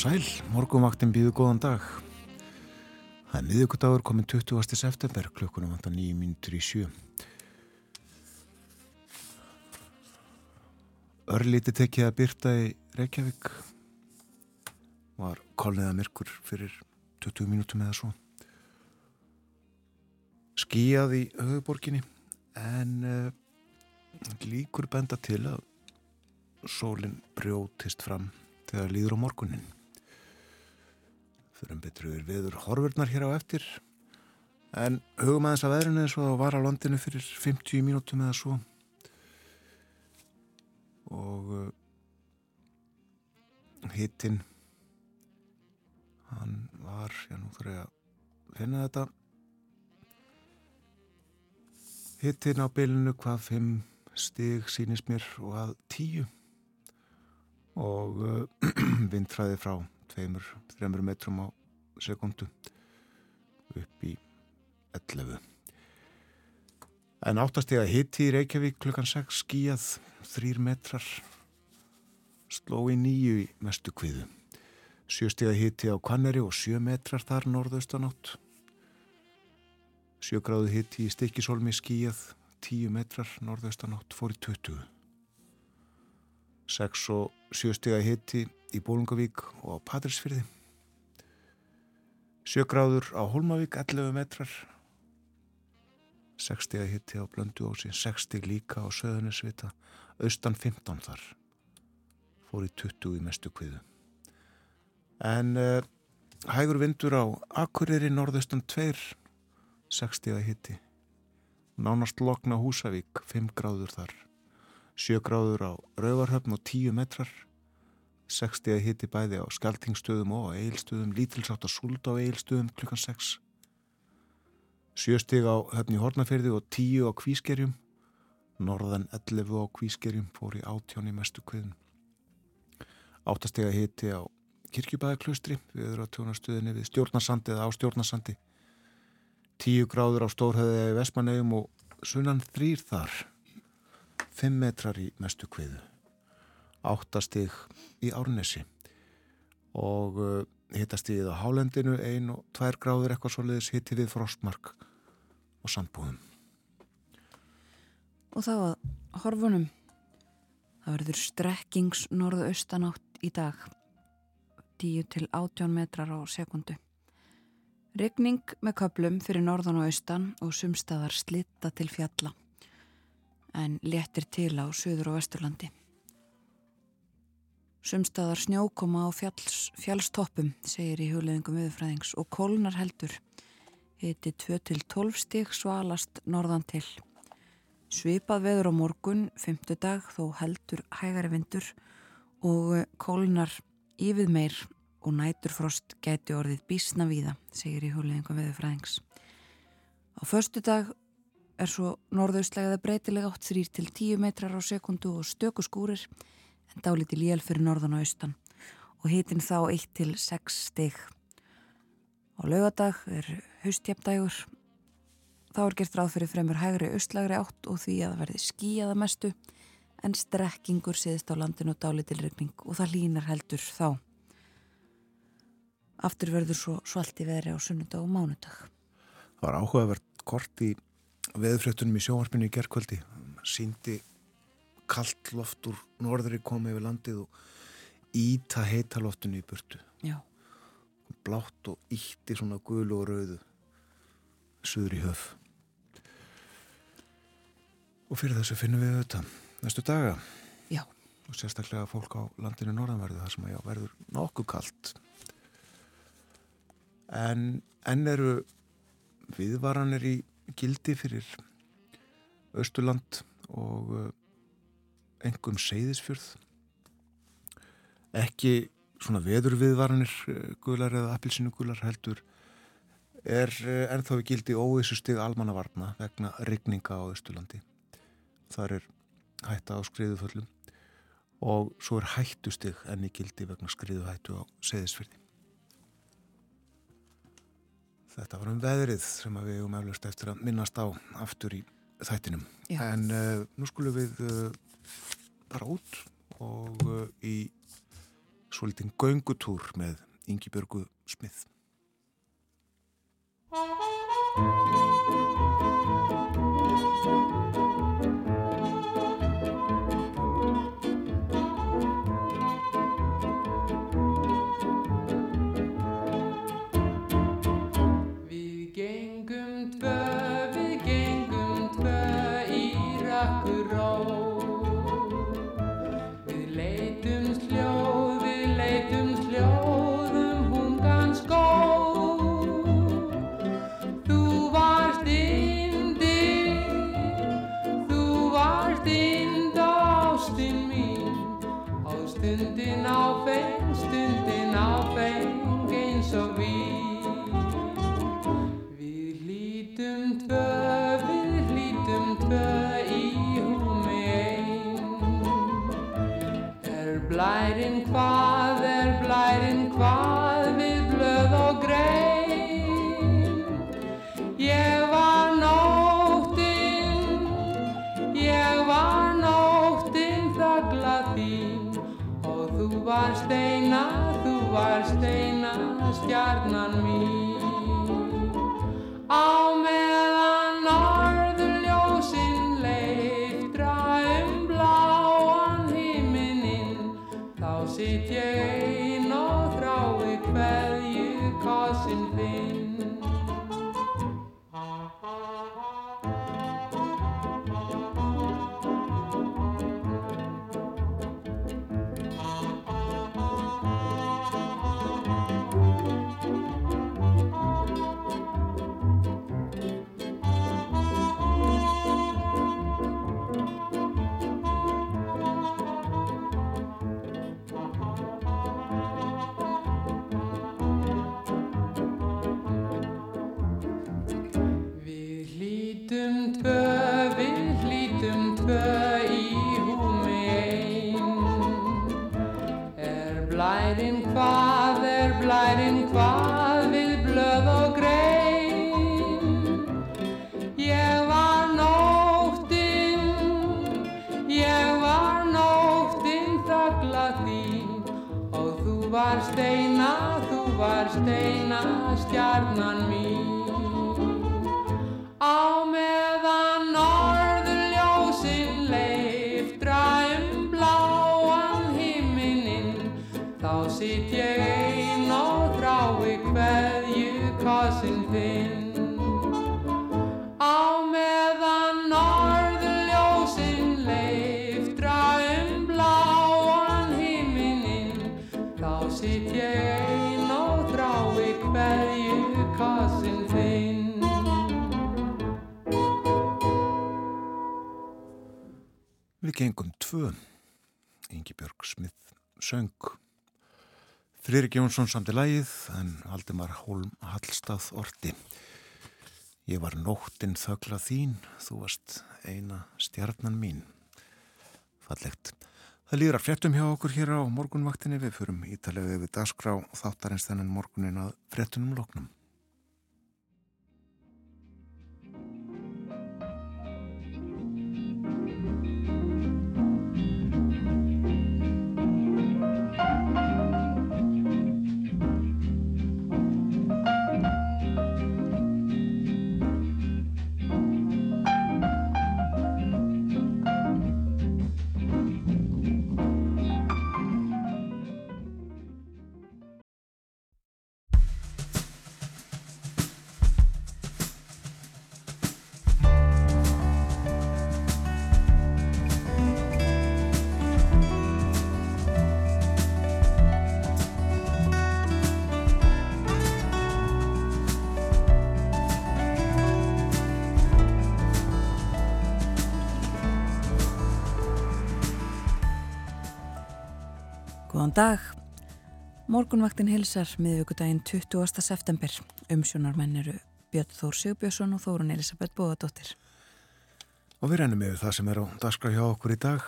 Sæl, morgunvaktin býðu góðan dag. Það er miðugudagur komin 20. september, klukkunum vantar nýjum mínutur í sjö. Örlíti tekið að byrta í Reykjavík. Var kolniða myrkur fyrir 20 mínutum eða svo. Skíjað í höfuborginni en uh, líkur benda til að sólinn brjótist fram þegar líður á morgunin. Fyrir um betru er viður horfurnar hér á eftir. En hugum aðeins að veðrinu eins og það var á landinu fyrir 50 mínútum eða svo. Og uh, hittinn hann var, já nú þarf ég að finna þetta. Hittinn á bylunu hvað 5 stig sínist mér og að 10 og uh, vindfræði frá 2-3 metrum á sekundu upp í 11 en áttastega hitti í Reykjavík klukkan 6 skíjað 3 metrar sló í nýju í mestu kviðu. Sjöstega hitti á Kanneri og 7 metrar þar norðaustanátt. Sjögráðu hitti í Stikisólmi skíjað 10 metrar norðaustanátt fór í 20 6 og 7 stega hitti í Bólungavík og á Patrísfyrði 7 gráður á Holmavík 11 metrar. 6 stega hitti á Blönduósi 6 steg líka á Söðunisvita austan 15 þar. Fór í 20 í mestu kviðu. En uh, hægur vindur á Akureyri norðaustan 2 6 stega hitti nánast lokna Húsavík 5 gráður þar 7 gráður á Rauvarhöfn og 10 metrar. 60 að hitti bæði á Skaltingstöðum og Eilstöðum lítilsátt að súlda á Eilstöðum klukkan 6 7 stig á höfni Hortnaferði og 10 á Kvískerjum. Norðan 11 á Kvískerjum fór í átjáni mestu kviðin 8 stig að hitti á Kirkjubæðaklaustri við erum á tjónastöðinni við stjórnarsandi eða á stjórnarsandi. 10 gráður á Stórhæði eða Vestmannegjum og sunnan þrýr þar 5 metrar í mestu kviðu. 8 stig í Árnesi. Og uh, hittastíðið á Hálendinu 1 og 2 gráður eitthvað svo leiðis hitti við frostmark og sandbúðum. Og þá að horfunum. Það verður strekkings norðaustanátt í dag. 10 til 18 metrar á sekundu. Ryggning með köplum fyrir norðan og austan og sumstaðar slitta til fjalla en léttir til á söður og vesturlandi. Sumstaðar snjókoma á fjalls, fjallstoppum, segir í hugleðingum viðfræðings og kólnar heldur. Hiti 2-12 stík svalast norðan til. Svipað veður á morgun, fymtu dag, þó heldur hægari vindur og kólnar yfir meir og næturfrost gæti orðið bísna víða, segir í hugleðingum viðfræðings. Á förstu dag er svo norðaustlega eða breytilega átt 3-10 metrar á sekundu og stöku skúrir en dáliti lél fyrir norðan og austan og hitin þá 1-6 steg. Á laugadag er haustjapdægur. Þá er gert ráð fyrir fremur hægri austlægri átt og því að verði skíjaða mestu en strekkingur siðist á landinu og dálitilrykning og það línar heldur þá. Aftur verður svo svalti veðri á sunnudag og mánudag. Það var áhugavert kort í veðfréttunum í sjónvarpinu í gerðkvöldi síndi kallt loft úr norðri komið við landið og íta heita loftinu í burtu. Já. blátt og ítti svona gulu og rauðu suður í höf. Og fyrir þessu finnum við þetta næstu daga. Já. og sérstaklega fólk á landinu norðanverðu þar sem að já, verður nokkuð kallt en enn eru viðvaranir í gildi fyrir Östurland og engum uh, seyðisfjörð. Ekki svona veðurviðvaranir uh, gular eða appilsinu gular heldur er uh, ennþá í gildi óvissu stig almannavarna vegna rigninga á Östurlandi þar er hætta á skriðuföllum og svo er hættustig enn í gildi vegna skriðuhættu á seyðisfjörði Þetta var um veðrið sem við hefum eflust eftir að minnast á aftur í þættinum. Já. En uh, nú skulum við uh, bara út og uh, í svolítinn göngutúr með Yngibjörgu Smith. hvað er blærin, hvað við blöð og grein. Ég var nóttinn, ég var nóttinn þakla þín og þú varst eina, þú varst eina stjarnan mín. Fririk Jónsson samti lægið en Valdimar Holm Hallstað orti. Ég var nóttinn þögla þín, þú varst eina stjarnan mín. Fallegt. Það líður að frettum hjá okkur hér á morgunvaktinni. Við fyrum ítalega við dagskrá þáttarins þennan morgunin að frettunum loknum. Góðan dag. Morgunvaktin hilsar miðugudaginn 20. september. Umsjónarmenn eru Björn Þór Sigbjörnsson og Þórun Elisabeth Bóðadóttir. Og við rennum yfir það sem er á daskra hjá okkur í dag.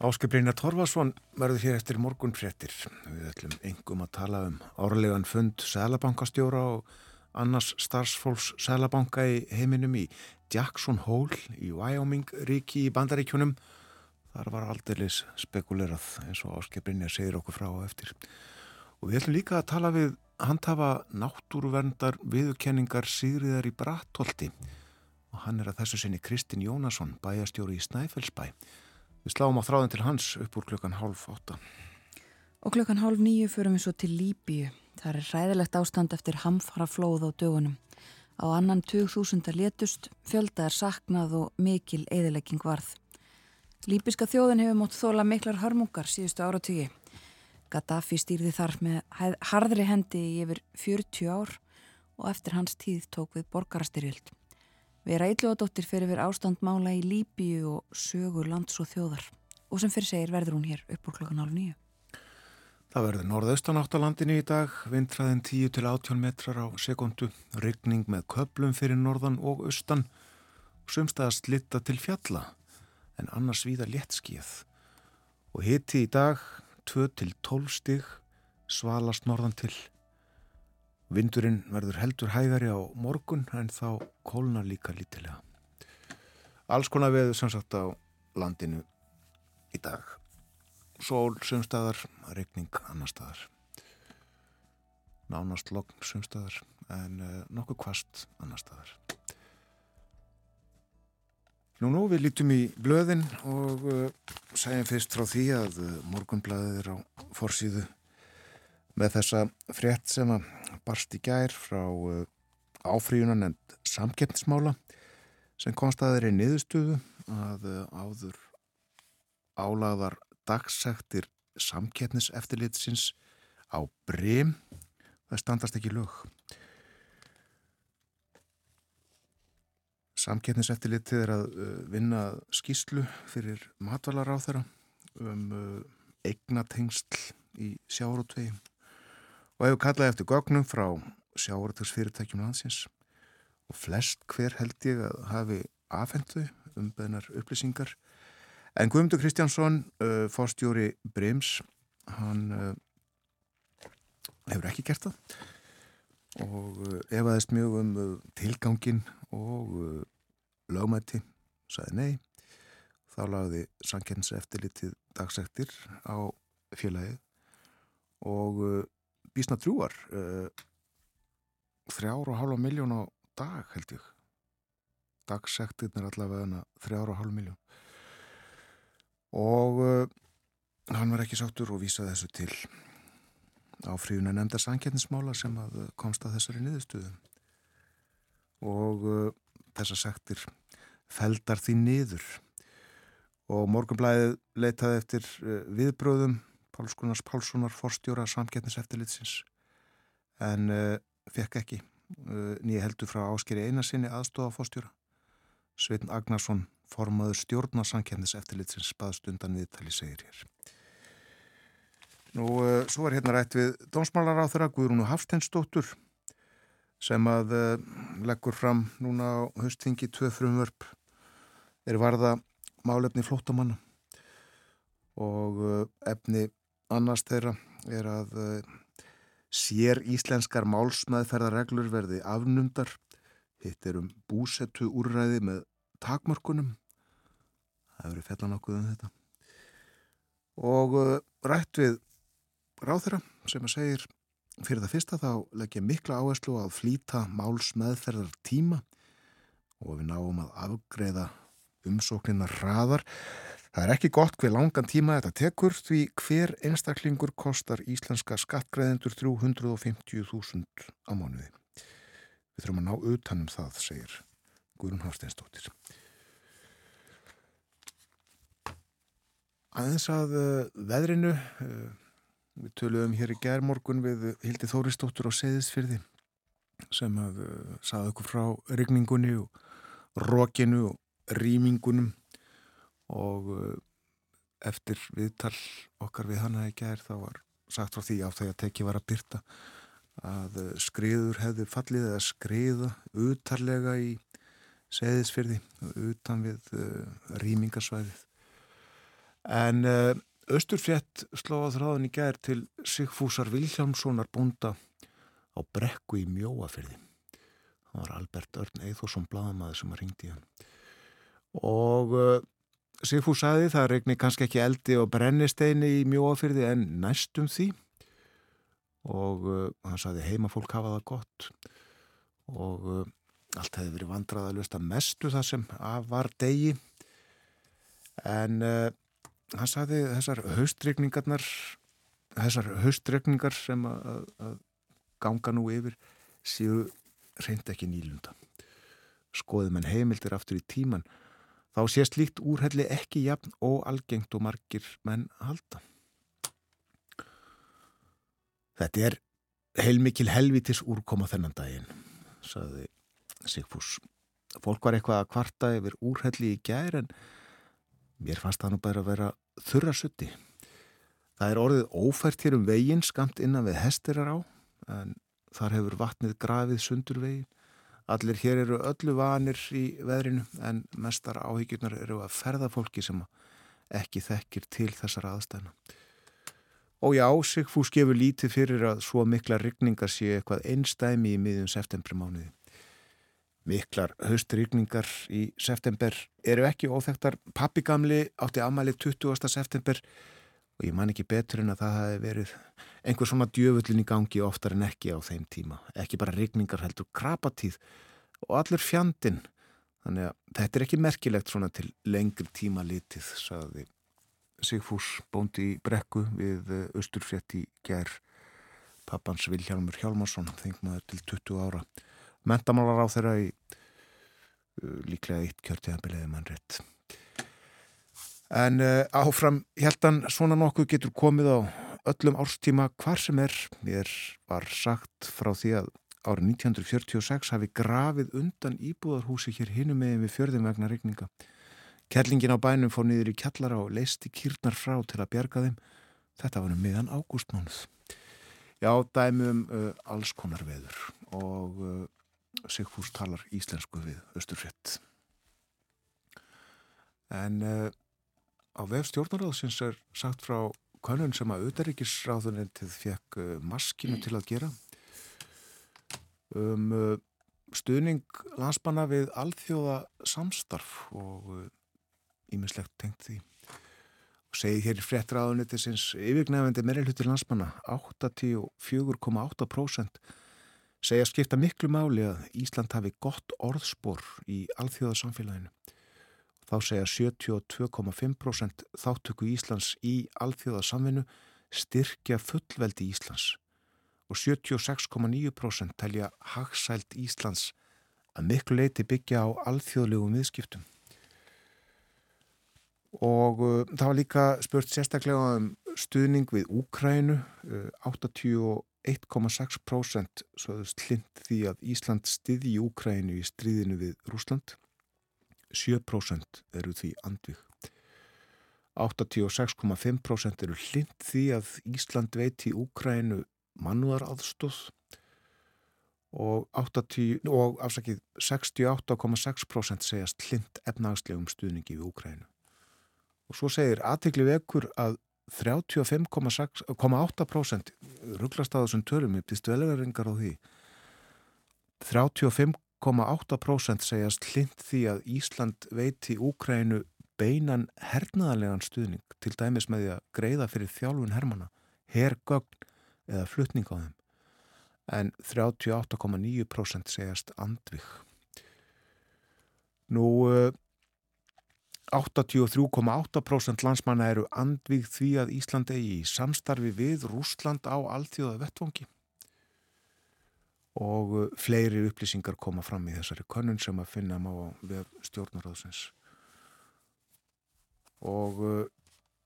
Áskipleina Torfarsson verður hér eftir morgun fréttir. Við ætlum engum að tala um árlegan fund Sælabankastjóra og annars starfsfólks Sælabanka í heiminum í Jackson Hole í Wyoming ríki í Bandaríkjunum Þar var aldeilis spekulerað eins og áskiprinja segir okkur frá og eftir. Og við ætlum líka að tala við handhafa náttúruverndar viðurkenningar Sigriðar í Brattholti og hann er að þessu sinni Kristinn Jónasson, bæjastjóri í Snæfellsbæ. Við sláum á þráðin til hans upp úr klukkan hálf átta. Og klukkan hálf nýju förum við svo til Líbíu. Það er ræðilegt ástand eftir hamfara flóð á dögunum. Á annan 2000 létust, fjölda er saknað og mikil eðilegging varð. Líbiska þjóðin hefur mótt þóla miklar hörmungar síðustu áratögi. Gaddafi stýrði þar með harðri hendi í yfir 40 ár og eftir hans tíð tók við borgarastyrjöld. Vera Íllóðadóttir fyrir við ástandmála í Líbíu og sögur lands og þjóðar og sem fyrir segir verður hún hér upp úr klokkan hálf nýju. Það verður norðaustanátt á landinu í dag, vindræðin 10 til 18 metrar á sekundu, ryggning með köplum fyrir norðan og austan sumstað að slitta til fjalla en annars víða léttskíð. Og hitti í dag 2-12 stig svalast norðan til. Vindurinn verður heldur hægari á morgun en þá kólnar líka lítilega. Alls konar veður sem sagt á landinu í dag. Sól sumstaðar, regning annar staðar. Nánast logn sumstaðar en uh, nokkuð kvast annar staðar. Nú, nú, við lítum í blöðin og uh, segjum fyrst frá því að uh, morgunblæðið er á forsýðu með þessa frétt sem að barst í gær frá uh, áfríunan en samkeppnismála sem konstaðir í niðurstöðu að uh, áður álagðar dagsæktir samkeppniseftirlitsins á brem það standast ekki lög. Samkettniseftilitið er að uh, vinna skýslu fyrir matvalar á þeirra um uh, eignatengsl í sjárótvegi og hefur kallað eftir gögnum frá sjárótvegsfyrirtækjum landsins. Og flest hver held ég að hafi afhendu um beðnar upplýsingar. En Guðmundur Kristjánsson uh, fórstjóri Brims hann hefur ekki gert það og uh, efaðist mjög um uh, tilgangin og uh, lögmætti saði nei. Þá lagði sankjens eftirlitið dagsektir á félagið og bísna trúar þrjára og halva miljón á dag held ég. Dagsektirn er allavega þrjára og halva miljón og hann var ekki sáttur og vísaði þessu til á fríuna nefnda sankjarnismála sem að komst að þessari niðurstöðu. Og uh, þessar sektir feldar því niður. Og morgunblæðið leitaði eftir uh, viðbröðum Pálskunars Pálssonar forstjóra samkjarniseftilitsins en uh, fekk ekki nýja heldur frá áskeri einasinni aðstofa forstjóra. Sveitn Agnarsson formaður stjórna samkjarniseftilitsins baðst undan viðtali segir hér Nú, uh, svo er hérna rætt við dómsmálar á þeirra Guðrúnu Hafsteinsdóttur sem að uh, leggur fram núna á höstfingi tvö frumvörp er varða málefni flótamanna og uh, efni annars þeirra er að sér íslenskar málsmaðferðarreglur verði afnumdar. Hitt er um búsettu úrræði með takmörkunum. Það verið fellan okkur um þetta. Og rætt við ráþeira sem að segir fyrir það fyrsta þá leggja mikla áherslu að flýta máls meðferðar tíma og við náum að afgreða umsóknina hraðar. Það er ekki gott hver langan tíma þetta tekur því hver einstaklingur kostar íslenska skattgreðendur 350.000 á mánuði. Við þurfum að ná utanum það, segir Guðrun Hafsteinsdóttir. Aðeins að uh, veðrinu uh, Við töluðum hér í gerðmorgun við Hildi Þóristóttur á Seyðisfyrði sem að uh, saði okkur frá regningunni og rókinu og rýmingunum og uh, eftir viðtal okkar við hana í gerð þá var sagt frá því á þegar teki var að byrta að uh, skriður hefði fallið eða skriða utarlega í Seyðisfyrði utan við uh, rýmingasvæðið. En Östurfjett slóða þráðan í gær til Sigfúsar Viljámssonar búnda á brekku í mjóafyrði. Það var Albert Örn Eithosson bladamæður sem að ringdi hann. Og uh, Sigfús saði það regni kannski ekki eldi og brennisteini í mjóafyrði en næstum því og uh, hann saði heima fólk hafa það gott og uh, allt hefði verið vandrað að lusta mestu það sem var degi en uh, hann saði þessar haustregningarnar þessar haustregningar sem að, að ganga nú yfir séu reynd ekki nýlunda skoðum en heimildir aftur í tíman þá sé slíkt úrhelli ekki jafn og algengt og margir menn halda. Þetta er heilmikil helvitis úrkoma þennan daginn, saði Sigfús. Fólk var eitthvað að kvarta yfir úrhelli í gær en mér fannst það nú bara að vera þurra sutti. Það er orðið ófært hér um veginn skamt innan við hestirar á en þar hefur vatnið grafið sundur veginn Allir hér eru öllu vanir í veðrinu en mestar áhyggjurnar eru að ferða fólki sem ekki þekkir til þessar aðstæðna. Og já, Sigfús gefur lítið fyrir að svo mikla rigningar sé eitthvað einstæmi í miðjum septembermánuði. Miklar haustrigningar í september eru ekki óþektar. Pappigamli átti amali 20. september og ég man ekki betur en að það hefði verið einhver svona djöfullin í gangi oftar en ekki á þeim tíma. Ekki bara rigningar heldur krapatíð og allur fjandin. Þannig að þetta er ekki merkilegt svona til lengri tíma litið, saði Sigfús bóndi í brekku við Östurfrétt í ger pappans Vilhjálmur Hjálmarsson, þingmaður til 20 ára. Mentamálar á þeirra í uh, líklega eitt kjörtiðanbiliði mann rétt. En uh, áfram heldan svona nokkuð getur komið á öllum árstíma hvar sem er. Mér var sagt frá því að árið 1946 hafi grafið undan íbúðarhúsi hér hinum megin við fjörðum vegna regninga. Kerlingin á bænum fór niður í kjallara og leisti kýrnar frá til að bjerga þeim. Þetta var um miðan ágústmánuð. Já, dæmum uh, alls konar veður og uh, Sigfús talar íslensku við Östurfjett. En uh, á vef stjórnaráðsins er sagt frá konun sem að auðaríkisráðunentið fekk uh, maskinu til að gera um uh, stuðning landsmanna við alþjóða samstarf og ímislegt tengt því og segið hér í fréttráðunettisins yfirgnefendi meirelhutir landsmanna 84,8% segja skipta miklu máli að Ísland hafi gott orðspor í alþjóða samfélaginu Þá segja 72,5% þáttöku Íslands í alþjóðasamvinu styrkja fullveldi Íslands og 76,9% telja hagsælt Íslands að miklu leiti byggja á alþjóðlegum viðskiptum. Og uh, það var líka spurt sérstaklega um stuðning við Úkrænu, uh, 81,6% svoðust hlind því að Ísland stiði í Úkrænu í stríðinu við Rúsland 7% eru því andvig. 86,5% eru hlind því að Ísland veiti Úkrænu mannúðar aðstóð og, og afsakið 68,6% segjast hlind efnagslegum stuðningi við Úkrænu. Og svo segir aðtikli vekur að 35,8% rugglast á þessum tölum upp til stöðlegaringar á því 35 1,8% segjast hlind því að Ísland veiti Úkrænu beinan hernaðarlegan stuðning til dæmis með því að greiða fyrir þjálfun hermana, hergögn eða flutning á þeim. En 38,9% segjast andvig. Nú 83,8% landsmanna eru andvig því að Ísland eigi í samstarfi við Rúsland á alltíða vettvangi og uh, fleiri upplýsingar koma fram í þessari könnun sem að finna má við stjórnaráðsins og uh,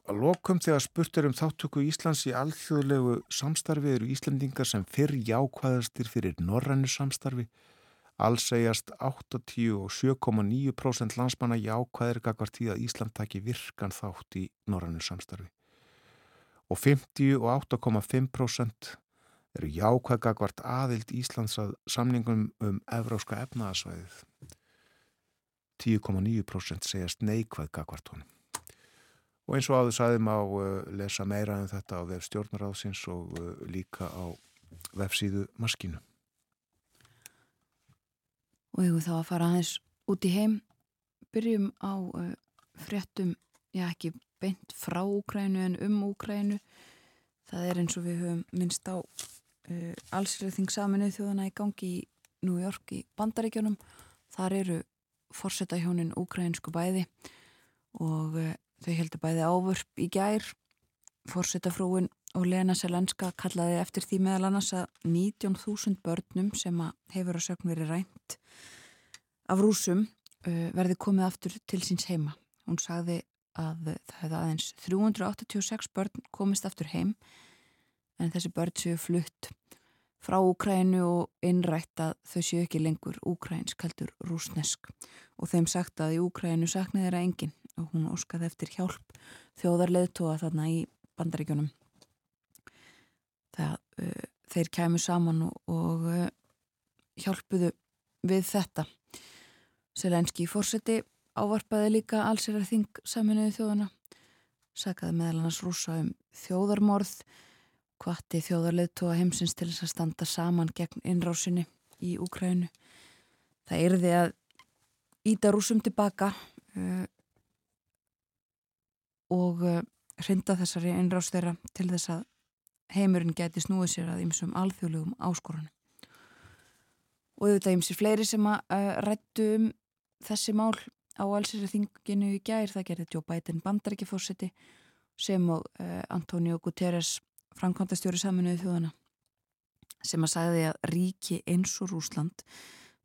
að lokum þegar spurt er um þáttöku Íslands í alþjóðlegu samstarfi eru Íslandingar sem fyrr jákvæðastir fyrir norrannu samstarfi alls segjast 80 og 7,9% landsmanna jákvæðir gagvart í að Ísland taki virkan þátt í norrannu samstarfi og 50 og 8,5% eru jákvæðgagvart aðild Íslands að samningum um evróska efnaðasvæðið. 10,9% segjast neikvæðgagvart honum. Og eins og áður saðum á uh, lesa meira um þetta á vef stjórnaráðsins og uh, líka á vefsíðu maskínu. Og ég þá að fara aðeins út í heim. Byrjum á uh, fréttum, já ekki beint frá Úkrænu en um Úkrænu. Það er eins og við höfum minnst á uh, allsirðing saminuð þjóðana í gangi í New York í Bandaríkjónum. Þar eru fórseta hjónin Úkrænsku bæði og uh, þau heldur bæði ávörp í gær. Fórseta frúin og Lena Selenska kallaði eftir því meðal annars að 19.000 börnum sem hefur að sögn verið rænt af rúsum uh, verði komið aftur til síns heima. Hún sagði að það hefði aðeins 386 börn komist aftur heim en þessi börn séu flutt frá Úkrænu og innrætt að þau séu ekki lengur úkrænsk heldur rúsnesk og þeim sagt að í Úkrænu saknaði þeirra engin og hún óskaði eftir hjálp þjóðarleðtóa þarna í bandaríkjónum það uh, þeir kæmu saman og, og uh, hjálpuðu við þetta Selenski fórseti ávarpaði líka allsera þing saminuði þjóðana sakaði meðal annars rúsa um þjóðarmorð hvati þjóðarleðtóa heimsins til þess að standa saman gegn innrásinni í Úkrænu. Það erði að íta rúsum tilbaka uh, og uh, hrinda þessari innrás þeirra til þess að heimurinn geti snúið sér að ymsum alþjóðlegum áskorunum. Og auðvitað ymsir fleiri sem að uh, rættu um þessi mál á allsýri þinginu í gær, það gerði Joe Biden bandarækifórseti sem og uh, Antonio Guterres framkvæmdastjóri saminuði þjóðana sem að sagði að ríki eins og Rúsland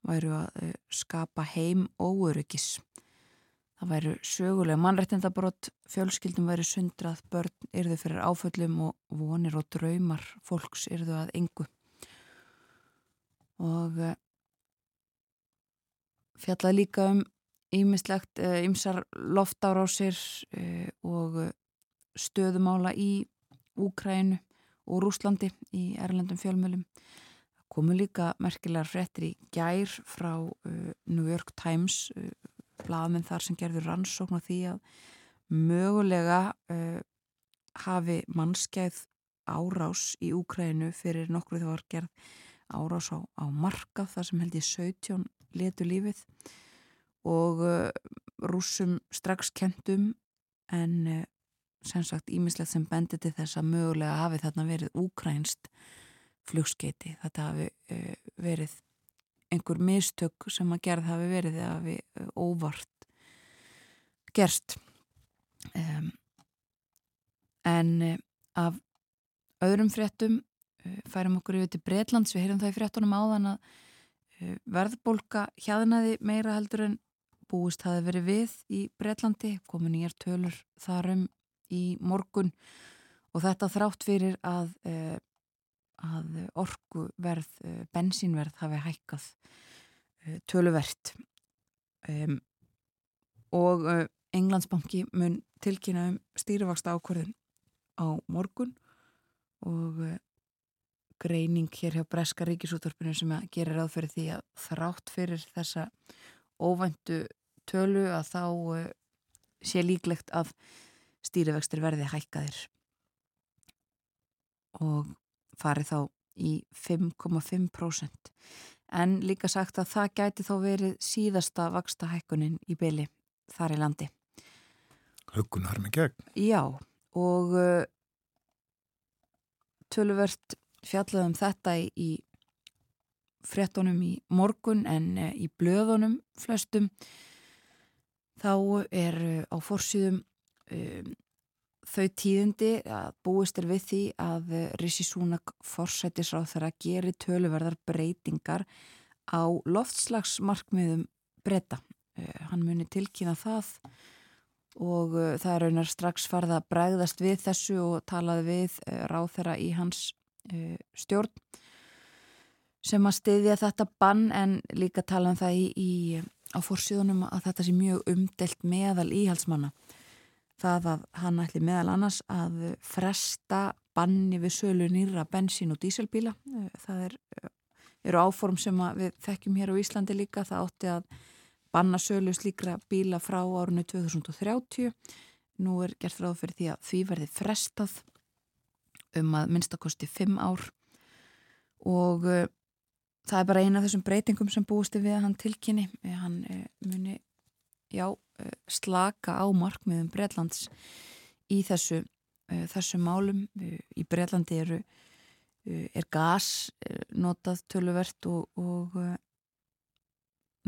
væru að uh, skapa heim óöryggis. Það væru sögulega mannrættindabrott, fjölskyldum væru sundrað, börn yrðu fyrir áföllum og vonir og draumar fólks yrðu að engu. Og uh, fjallaði líka um ímislegt, ymsar loftárásir og stöðumála í Úkrænu og Rúslandi í Erlendum fjölmjölum. Komu líka merkilegar frettir í gær frá New York Times, blaðmenn þar sem gerður rannsókn á því að mögulega hafi mannskæð árás í Úkrænu fyrir nokkru þegar gerð árás á, á marka þar sem held ég 17 letu lífið og rúsum strax kentum en sem sagt ímislegt sem bendi til þess að mögulega hafi þarna verið úkrænst flugskeiti. Þetta hafi uh, verið einhver mistök sem að gerð hafi verið eða hafi óvart gerst. Um, en af öðrum fréttum færum okkur yfir til Breitlands, við heyrum það í fréttunum áðan að verðbólka hjaðnaði meira heldur en búist hafi verið við í Breitlandi, komin í er tölur þarum í morgun. Og þetta þrátt fyrir að, uh, að orkuverð, uh, bensínverð hafi hækkað töluvert. Um, og Englandsbanki mun tilkynna um stýrivaksta ákvörðin á morgun. Og greining hér hjá Breska ríkisúttorpinu sem gera ráð fyrir því að þrátt fyrir þessa óvæntu tölu að þá sé líklegt að stýrivextir verði hækkaðir og farið þá í 5,5% en líka sagt að það gæti þá verið síðasta vaksta hækkunin í byli þar í landi. Huggun har með gegn. Já og uh, töluvert fjallaðum þetta í, frettunum í morgun en uh, í blöðunum flestum þá er uh, á fórsýðum um, þau tíðindi að búist er við því að Rishi Sunak forsættisráð þar að geri töluverðar breytingar á loftslagsmarkmiðum breyta. Uh, hann muni tilkýna það og uh, það er raunar strax farða að bregðast við þessu og talaði við uh, ráð þeirra í hans stjórn sem að stiðja þetta bann en líka tala um það í, í, á fórsíðunum að þetta sé mjög umdelt meðal íhalsmanna það að hann ætli meðal annars að fresta banni við sölu nýra bensín og díselbíla. Það er, eru áform sem við þekkjum hér á Íslandi líka. Það átti að banna sölu slíkra bíla frá árunni 2030. Nú er gert ráð fyrir því að því verði frestað um að minnstakosti 5 ár og uh, það er bara eina af þessum breytingum sem búist við að hann tilkynni. Hann uh, muni, já, uh, slaka á markmiðum Breitlands í þessu, þessu málum. Í Breitlandi eru, er gas notað töluvert og, og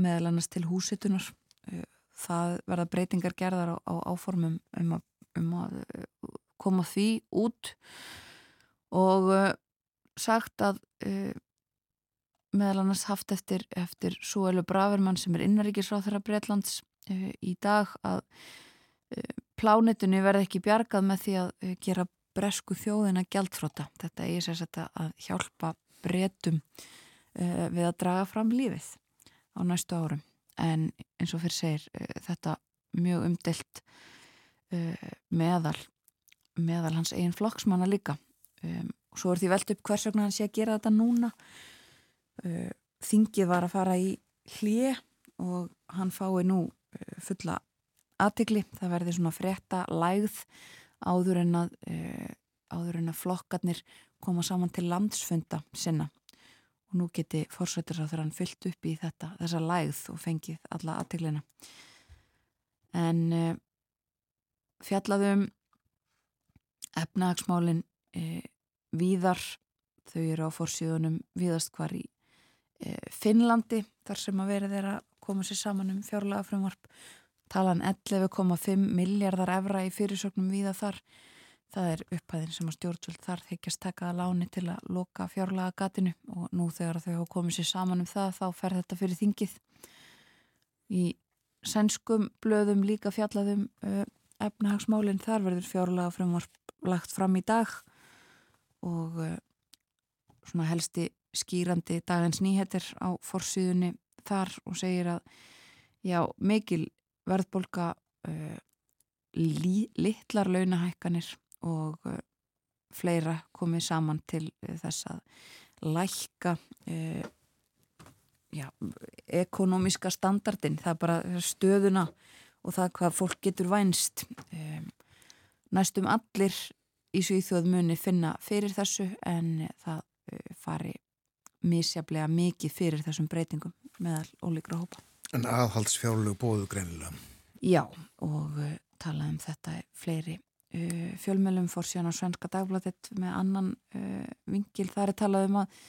meðal annars til húsitunar. Það verða breytingar gerðar á, á áformum um að, um að koma því út og sagt að meðal annars haft eftir, eftir Súelu Bravermann sem er innaríkisráð þeirra Breitlands uh, í dag að uh, plánitunni verði ekki bjargað með því að uh, gera bresku þjóðina gjaldfróta. Þetta er þess að hjálpa breytum við að draga fram lífið á næstu árum. En eins og fyrir segir þetta mjög umdelt meðal, meðal hans eigin flokksmanna líka. Um, og svo er því velt upp hvers vegna hann sé að gera þetta núna. Eh, þingið var að fara í hlið og hann fái nú fulla aðtikli, það verði svona frekta lægð áður en að, uh, áður en að flokkarnir koma saman til landsfunda sinna. Og nú geti fórsættir á þeirra hann fyllt upp í þetta, þessa lægð og fengið alla aðtiklina en uh, fjallaðum efnahagsmálin uh, víðar. Þau eru á fórsíðunum víðast hvar í Eh, Finnlandi þar sem að verið er að koma sér saman um fjárlega frumvarp talan 11,5 miljardar evra í fyrirsögnum viða þar. Það er upphæðin sem að stjórnsvöld þar þykjast tekaða láni til að loka fjárlega gatinu og nú þegar þau hafa komið sér saman um það þá fer þetta fyrir þingið. Í sænskum blöðum líka fjallaðum uh, efnahagsmálinn þar verður fjárlega frumvarp lagt fram í dag og uh, svona helsti skýrandi dagins nýheter á forsýðunni þar og segir að já, mikil verðbolga uh, li, litlar launahækkanir og uh, fleira komið saman til uh, þess að lækka já, ekonomiska standardin, það er bara stöðuna og það hvað fólk getur vænst. Um, næstum allir í Svíþjóð muni finna fyrir þessu en það uh, fari misjaflega mikið fyrir þessum breytingum meðal ólíkra hópa. En aðhaldsfjárlegu bóðu greinilega? Já, og uh, talaðum þetta fleiri uh, fjölmjölum fór síðan á Svenska Dagbladet með annan uh, vingil. Það er talað um að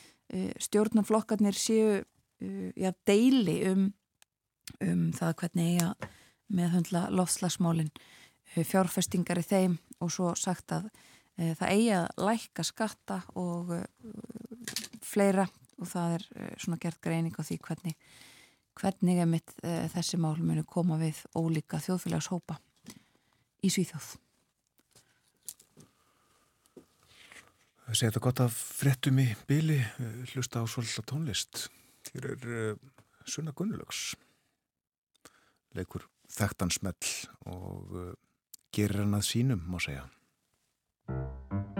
stjórnarflokkarnir séu uh, já, deili um, um það hvernig eiga meðhundla lofslagsmálinn uh, fjárfestingar í þeim og svo sagt að það eigi að lækka skatta og fleira og það er eh, svona gert greining á því hvernig, hvernig er mitt e, eh, þessi mál munu koma við ólíka þjóðfélagshópa í Svíþjóð. Það segir þetta gott að frettum í bíli eh, hlusta á svolítið tónlist. Hér er Sunna Gunnulögs leikur þekktansmell og gerir hann að sínum, má segja. Thank you.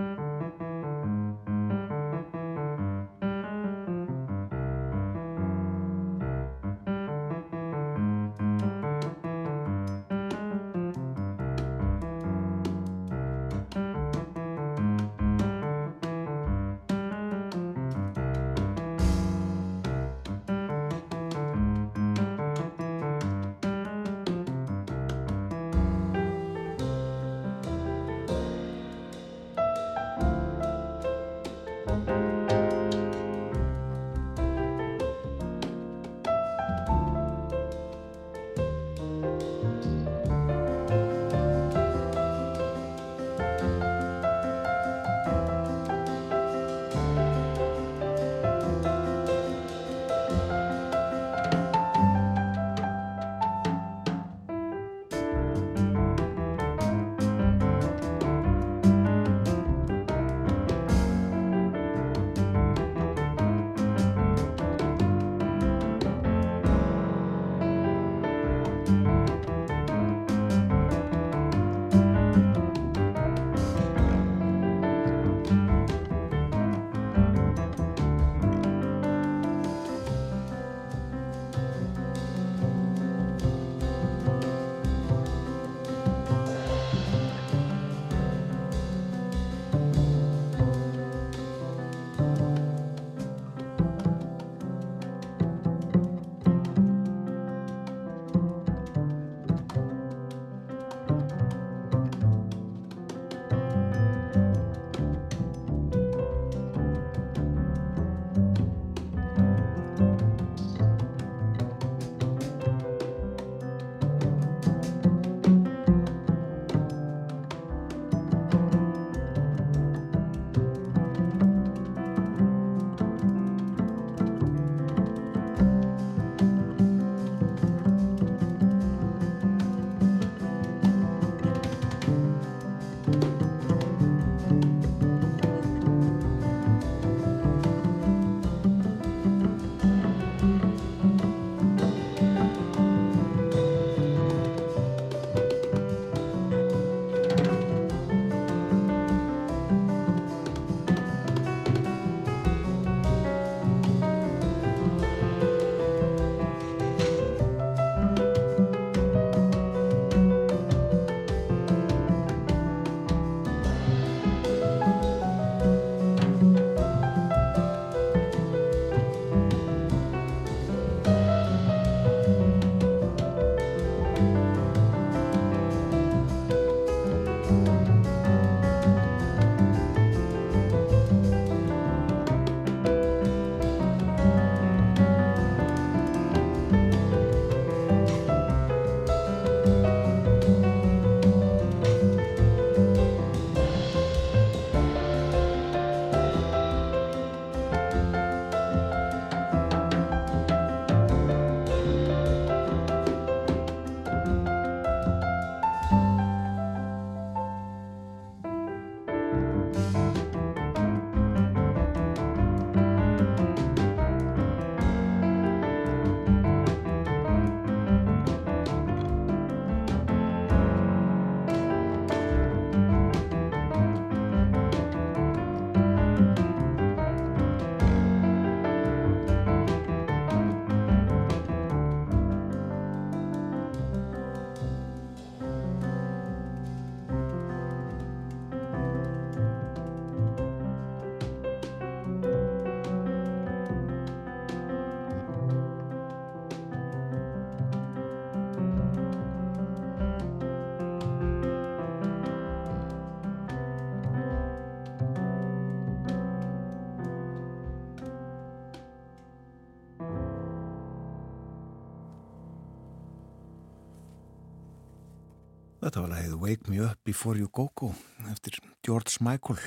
Þetta var lagið Wake Me Up Before You Go Go eftir George Michael.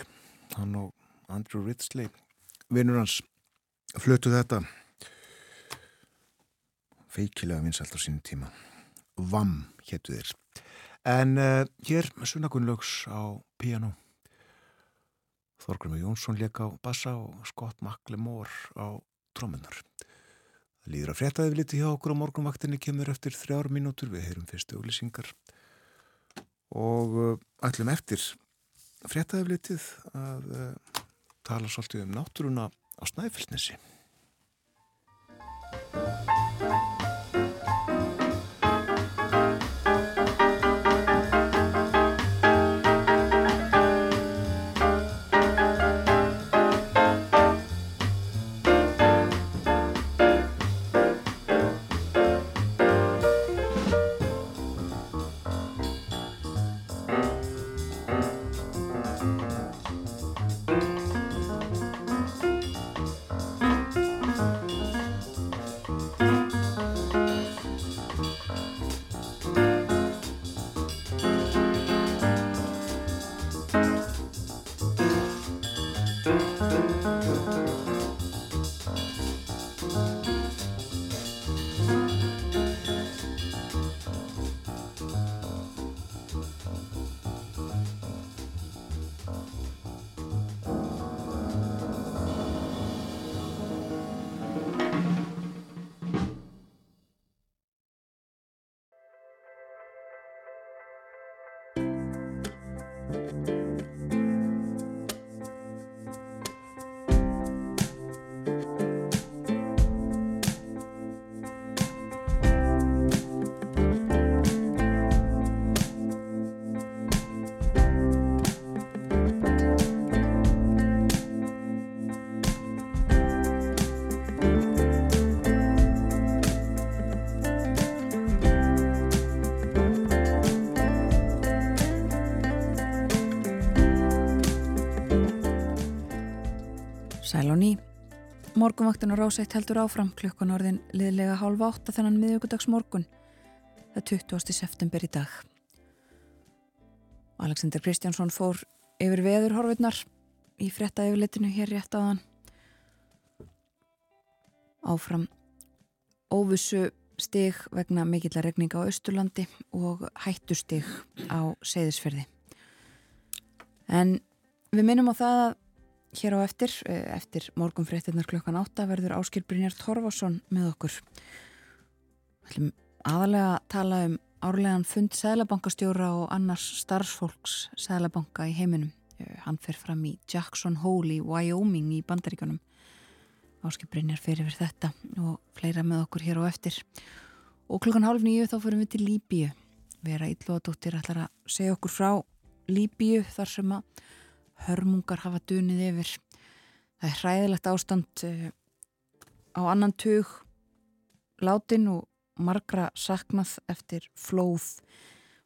Hann og Andrew Ridgely vinnur hans flötu þetta. Feikilega vinsalt á sínum tíma. VAM héttu þér en uh, hér Sunnagunlögs á piano Þorgrymur Jónsson leka á bassa og Scott McLemore á trómunar Það líður að frétta yfir liti hjá okkur á morgunvaktinni kemur eftir þrjár mínútur. Við heyrum fyrstu auglýsingar og uh, ætlum eftir fréttaðiflitið að uh, tala svolítið um náttúruna á Snæfellsnesi. Morgunvaktin á rásætt heldur áfram klukkan orðin liðlega hálfa átta þennan miðugudags morgun. Það er 20. september í dag. Alexander Kristjánsson fór yfir veðurhorfurnar í fretta yfirleitinu hér rétt þann. Áfram óvissu stig vegna mikillar regninga á Östurlandi og hættustig á Seyðisferði. En við minnum á það að Hér á eftir, eftir morgunfréttinnar klukkan átta verður Áskil Brynjar Torfarsson með okkur. Við ætlum aðalega að tala um árlegan fund Sælabankastjóra og annars starfsfólks Sælabanka í heiminum. Hann fer fram í Jackson Hole í Wyoming í Bandaríkanum. Áskil Brynjar fyrir fyrir þetta og fleira með okkur hér á eftir. Og klukkan hálf nýju þá fyrir við til Líbíu. Vera Íllóðadóttir ætlar að segja okkur frá Líbíu þar sem að hörmungar hafa dunið yfir. Það er hræðilegt ástand á annan tug látin og margra saknað eftir flóð.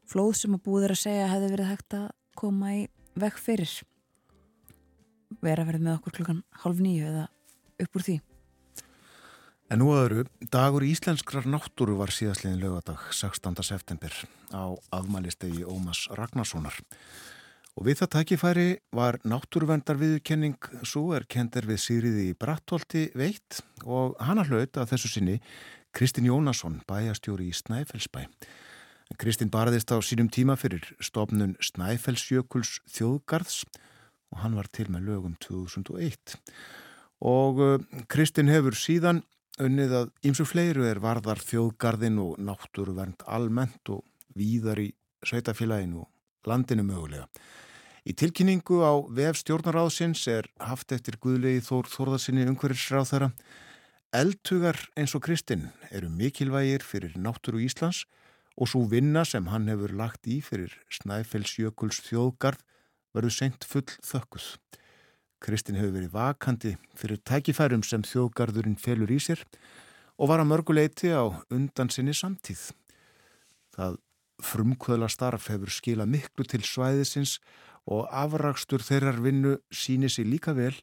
Flóð sem að búður að segja hefði verið hægt að koma í vekk fyrir. Vera verið með okkur klukkan halv nýju eða upp úr því. En nú aðuru, dagur íslenskrar náttúru var síðastliðin lögadag 16. september á afmælistegi Ómas Ragnarssonar. Og við það tækifæri var náttúruvendarviðurkenning svo er kendir við Sýriði í Brattholti veitt og hana hlaut að þessu sinni Kristinn Jónasson, bæjastjóri í Snæfellsbæ. Kristinn barðist á sínum tíma fyrir stofnun Snæfellsjökuls þjóðgarðs og hann var til með lögum 2001. Og Kristinn hefur síðan unnið að ýmsu fleiru er varðar þjóðgarðin og náttúruvernd almennt og víðar í sveitafélaginu og landinu mögulega. Í tilkynningu á vef stjórnaráðsins er haft eftir Guðlegi Þór Þórðarsinni umhverjusráð þeirra. Eldtugar eins og Kristinn eru mikilvægir fyrir náttúru Íslands og svo vinna sem hann hefur lagt í fyrir Snæfellsjökuls þjóðgarð verður sendt full þökkuð. Kristinn hefur verið vakandi fyrir tækifærum sem þjóðgarðurinn felur í sér og var að mörguleiti á undan sinni samtíð. Það frumkvöðla starf hefur skilað miklu til svæðisins og afrakstur þeirrar vinnu síni sig líka vel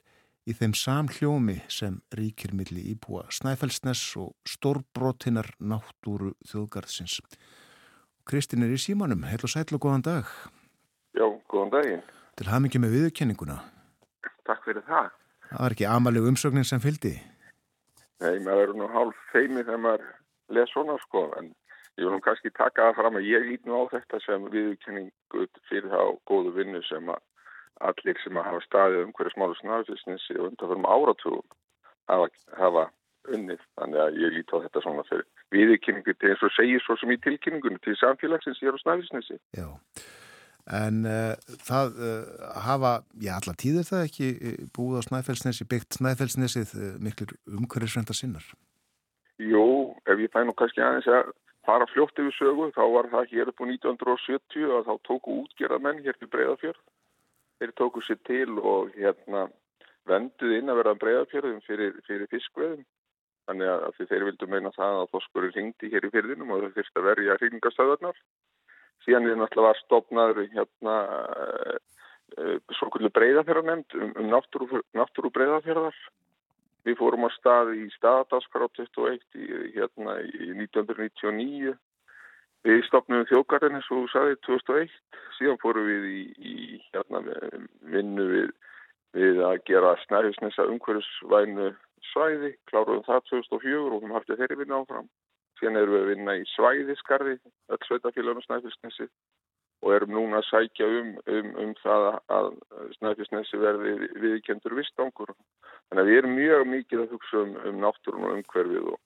í þeim samhljómi sem ríkir milli íbúa Snæfellsnes og stórbrotinnar náttúru þjóðgarðsins. Kristinn er í símanum. Heil og og góðan dag. Já, góðan daginn. Til hamingi með viðkenninguna. Takk fyrir það. Það var ekki amaleg umsögnin sem fyldi. Nei, maður er nú hálf feimi þegar maður les svona sko, en ég vil nú kannski taka það fram að ég lít nú á þetta sem viðkenningu fyrir þá góðu vinnu sem að allir sem að hafa staðið um hverju smálu snarfisnissi og undanförum áratugum hafa, hafa unnið. Þannig að ég lít á þetta svona fyrir viðkenningu til eins og segir svo sem í tilkynningunum til samfélagsins ég er á snarfisnissi. Já. En uh, það uh, hafa, já allar tíðir það ekki eh, búið á Snæfellsnesi, byggt Snæfellsnesið uh, miklur umhverjusrenda sinnar? Jú, ef ég fæ nú kannski aðeins að fara fljótt yfir sögu, þá var það hér upp á 1970 að þá tóku útgerðamenn hér til Breiðafjörð. Þeir tóku sér til og hérna venduð inn að vera Breiðafjörðum fyrir, fyrir fiskveðum. Þannig að þeir vildu meina það að þoskurinn ringdi hér í fyrðinum og þau fyrst að verja hringastöðarnar síðan er náttúrulega var stopnaður hérna uh, uh, svo kvöldu breyðafjörðar nefnd um, um náttúru, náttúru breyðafjörðar. Við fórum á stað í staðadaskar á 21 í, hérna í 1999. Við stopnum þjókarinn eins og sagði 2001. Síðan fórum við í, í hérna vinnu við, við að gera snæðisnesa umhverjusvænu svæði. Kláruðum það 2004 og við hafði þeirri vinna áfram. Síðan erum við að vinna í svæðiskarði, öll sveitafélagunum Snæfellsnesi og erum núna að sækja um, um, um það að Snæfellsnesi verði viðkendur vistangur. Þannig að við erum mjög mikið að hugsa um, um náttúrun og umhverfið og,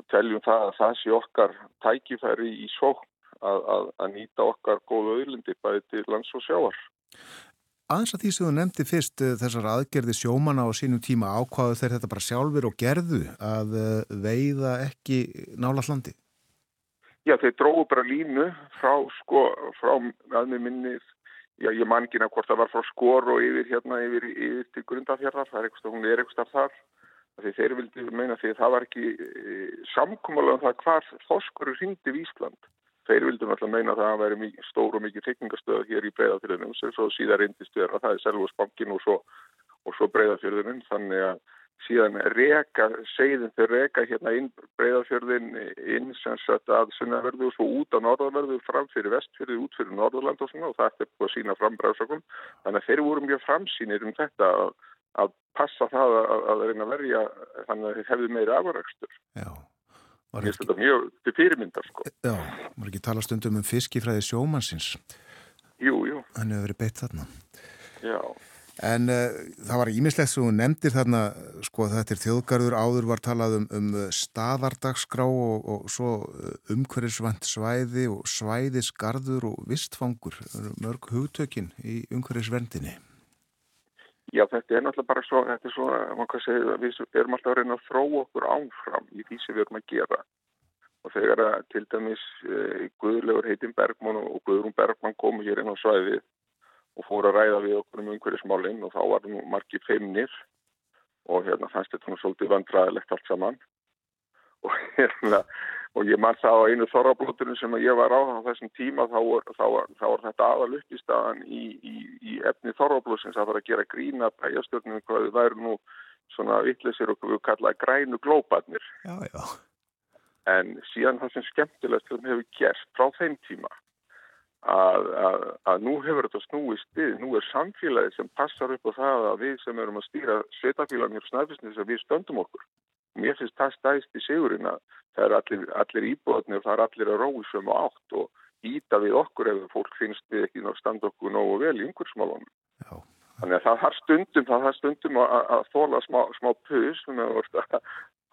og teljum það að það sé okkar tækifæri í sókn að, að, að nýta okkar góðu auðlindi bæði til lands og sjáar. Aðeins að því sem þú nefndi fyrst uh, þessar aðgerði sjómana á sínum tíma ákvaðu þeir þetta bara sjálfur og gerðu að uh, veiða ekki nála hlandi? Já, þeir dróðu bara línu frá, sko, frá aðmið minnið, já, ég man ekki hvort það var frá skor og yfir hérna yfir, yfir til grundafjörðar, það er eitthvað, hún er eitthvað þar. Þeir, þeir vildi meina því að það var ekki e, samkómalega um það hvar þoskurur hindi Ísland. Þeir vildum alltaf meina að það væri stór og mikið tekningastöð hér í breyðafjörðunum svo síðan reyndist vera. Það er Selvosbankin og svo, svo breyðafjörðunum. Þannig að síðan reka, segðin þau reka hérna inn breyðafjörðin inn sem sagt að sunnaverðu og svo út á norðarverðu fram fyrir vestfjörðu, út fyrir norðurland og svona og það er búin að sína fram bræðsökum. Þannig að þeir voru mjög framsýnir um þetta að, að passa það að, að reyna að verja þannig að þeir hefði meiri afrækstur. Já. Mér finnst þetta mjög til fyrirmyndar sko. Já, maður ekki tala stundum um fiskifræði sjómansins. Jú, jú. Hann hefur verið beitt þarna. Já. En uh, það var ímislegt sem þú nefndir þarna, sko þetta er þjóðgarður áður var talað um, um staðardagskrá og, og svo umhverfisvand svæði og svæðisgarður og vistfangur, mörg hugtökin í umhverfisvendinni. Já, þetta er náttúrulega bara svo, þetta er svo, mann kann segja, við erum alltaf að reyna að þróa okkur áfram í því sem við erum að gera. Og þegar að til dæmis Guðlegur heitin Bergman og Guðrún Bergman komu hér inn á svæðið og fóru að ræða við okkur um umhverjusmálinn og þá var nú margir feimnir og hérna fannst þetta nú svolítið vandræðilegt allt saman. Og hérna, og ég mann það á einu þorrablóturinn sem ég var á þessum tíma þá var þetta aðal upp í staðan í, í, í efni þorrablótsins að fara að gera grína bæjastjórnum hvað þau væri nú svona vittlisir og við kallaði grænu já. en síðan það sem skemmtilegt hefur gerst frá þeim tíma að, að, að nú hefur þetta snúist við, nú er samfélagi sem passar upp á það að við sem erum að stýra sveitafélag mér snæfisnis að við stöndum okkur. Mér finnst það stæst í sigurinn að það er allir, allir íbúðarnir og það er allir að róisum og átt og íta við okkur ef fólk finnst við ekki að standa okkur nógu vel í umhverfsmálunum. Þannig að það har stundum, það har stundum að, að þóla smá, smá pus að,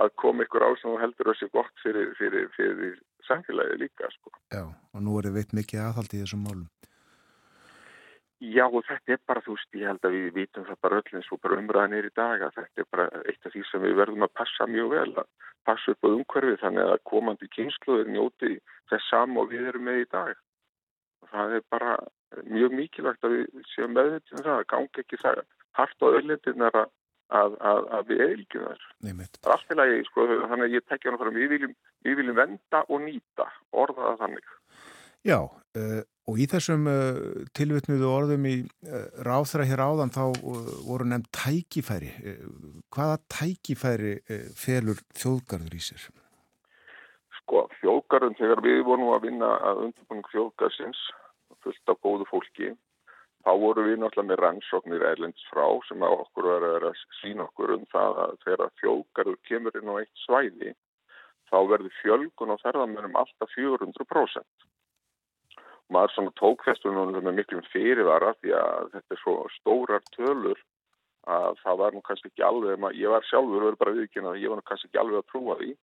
að koma ykkur á sem heldur þessi gott fyrir, fyrir, fyrir samfélagi líka. Sko. Já, og nú er þið veit mikið aðhald í þessum málum. Já og þetta er bara, þú veist, ég held að við vitum það bara öll eins og bara umræðan er í dag að þetta er bara eitt af því sem við verðum að passa mjög vel, að passa upp á umhverfið þannig að komandi kynsluður njóti þess saman og við erum með í dag. Og það er bara mjög mikilvægt að við séum meðvitið um það, að gangi ekki það hart á öllendinnar að, að, að, að við eilgjum þess. Það er allt í lagi, sko, þannig að ég tekja hana fram, við viljum, við viljum venda og nýta, orðaða þannig. Já, uh, og í þessum uh, tilvittnuðu orðum í uh, ráþra hér áðan þá voru nefnd tækifæri. Hvaða tækifæri felur þjóðgarður í sér? Sko, þjóð, þjóðgarðum þegar við vorum að vinna að undirbúning þjóðgarðsins fullt af góðu fólki þá voru við náttúrulega með rannsóknir erlends frá sem að okkur verður að sína okkur um það að þegar þjóðgarður kemur inn á eitt svæði þá verður fjölgun og ferðamennum alltaf 400%. Og maður svona tók þessu með miklum fyrirvara því að þetta er svo stórar tölur að það var nú kannski ekki alveg, ég var sjálfur verið bara viðkynna að ég var nú kannski ekki alveg að trúa því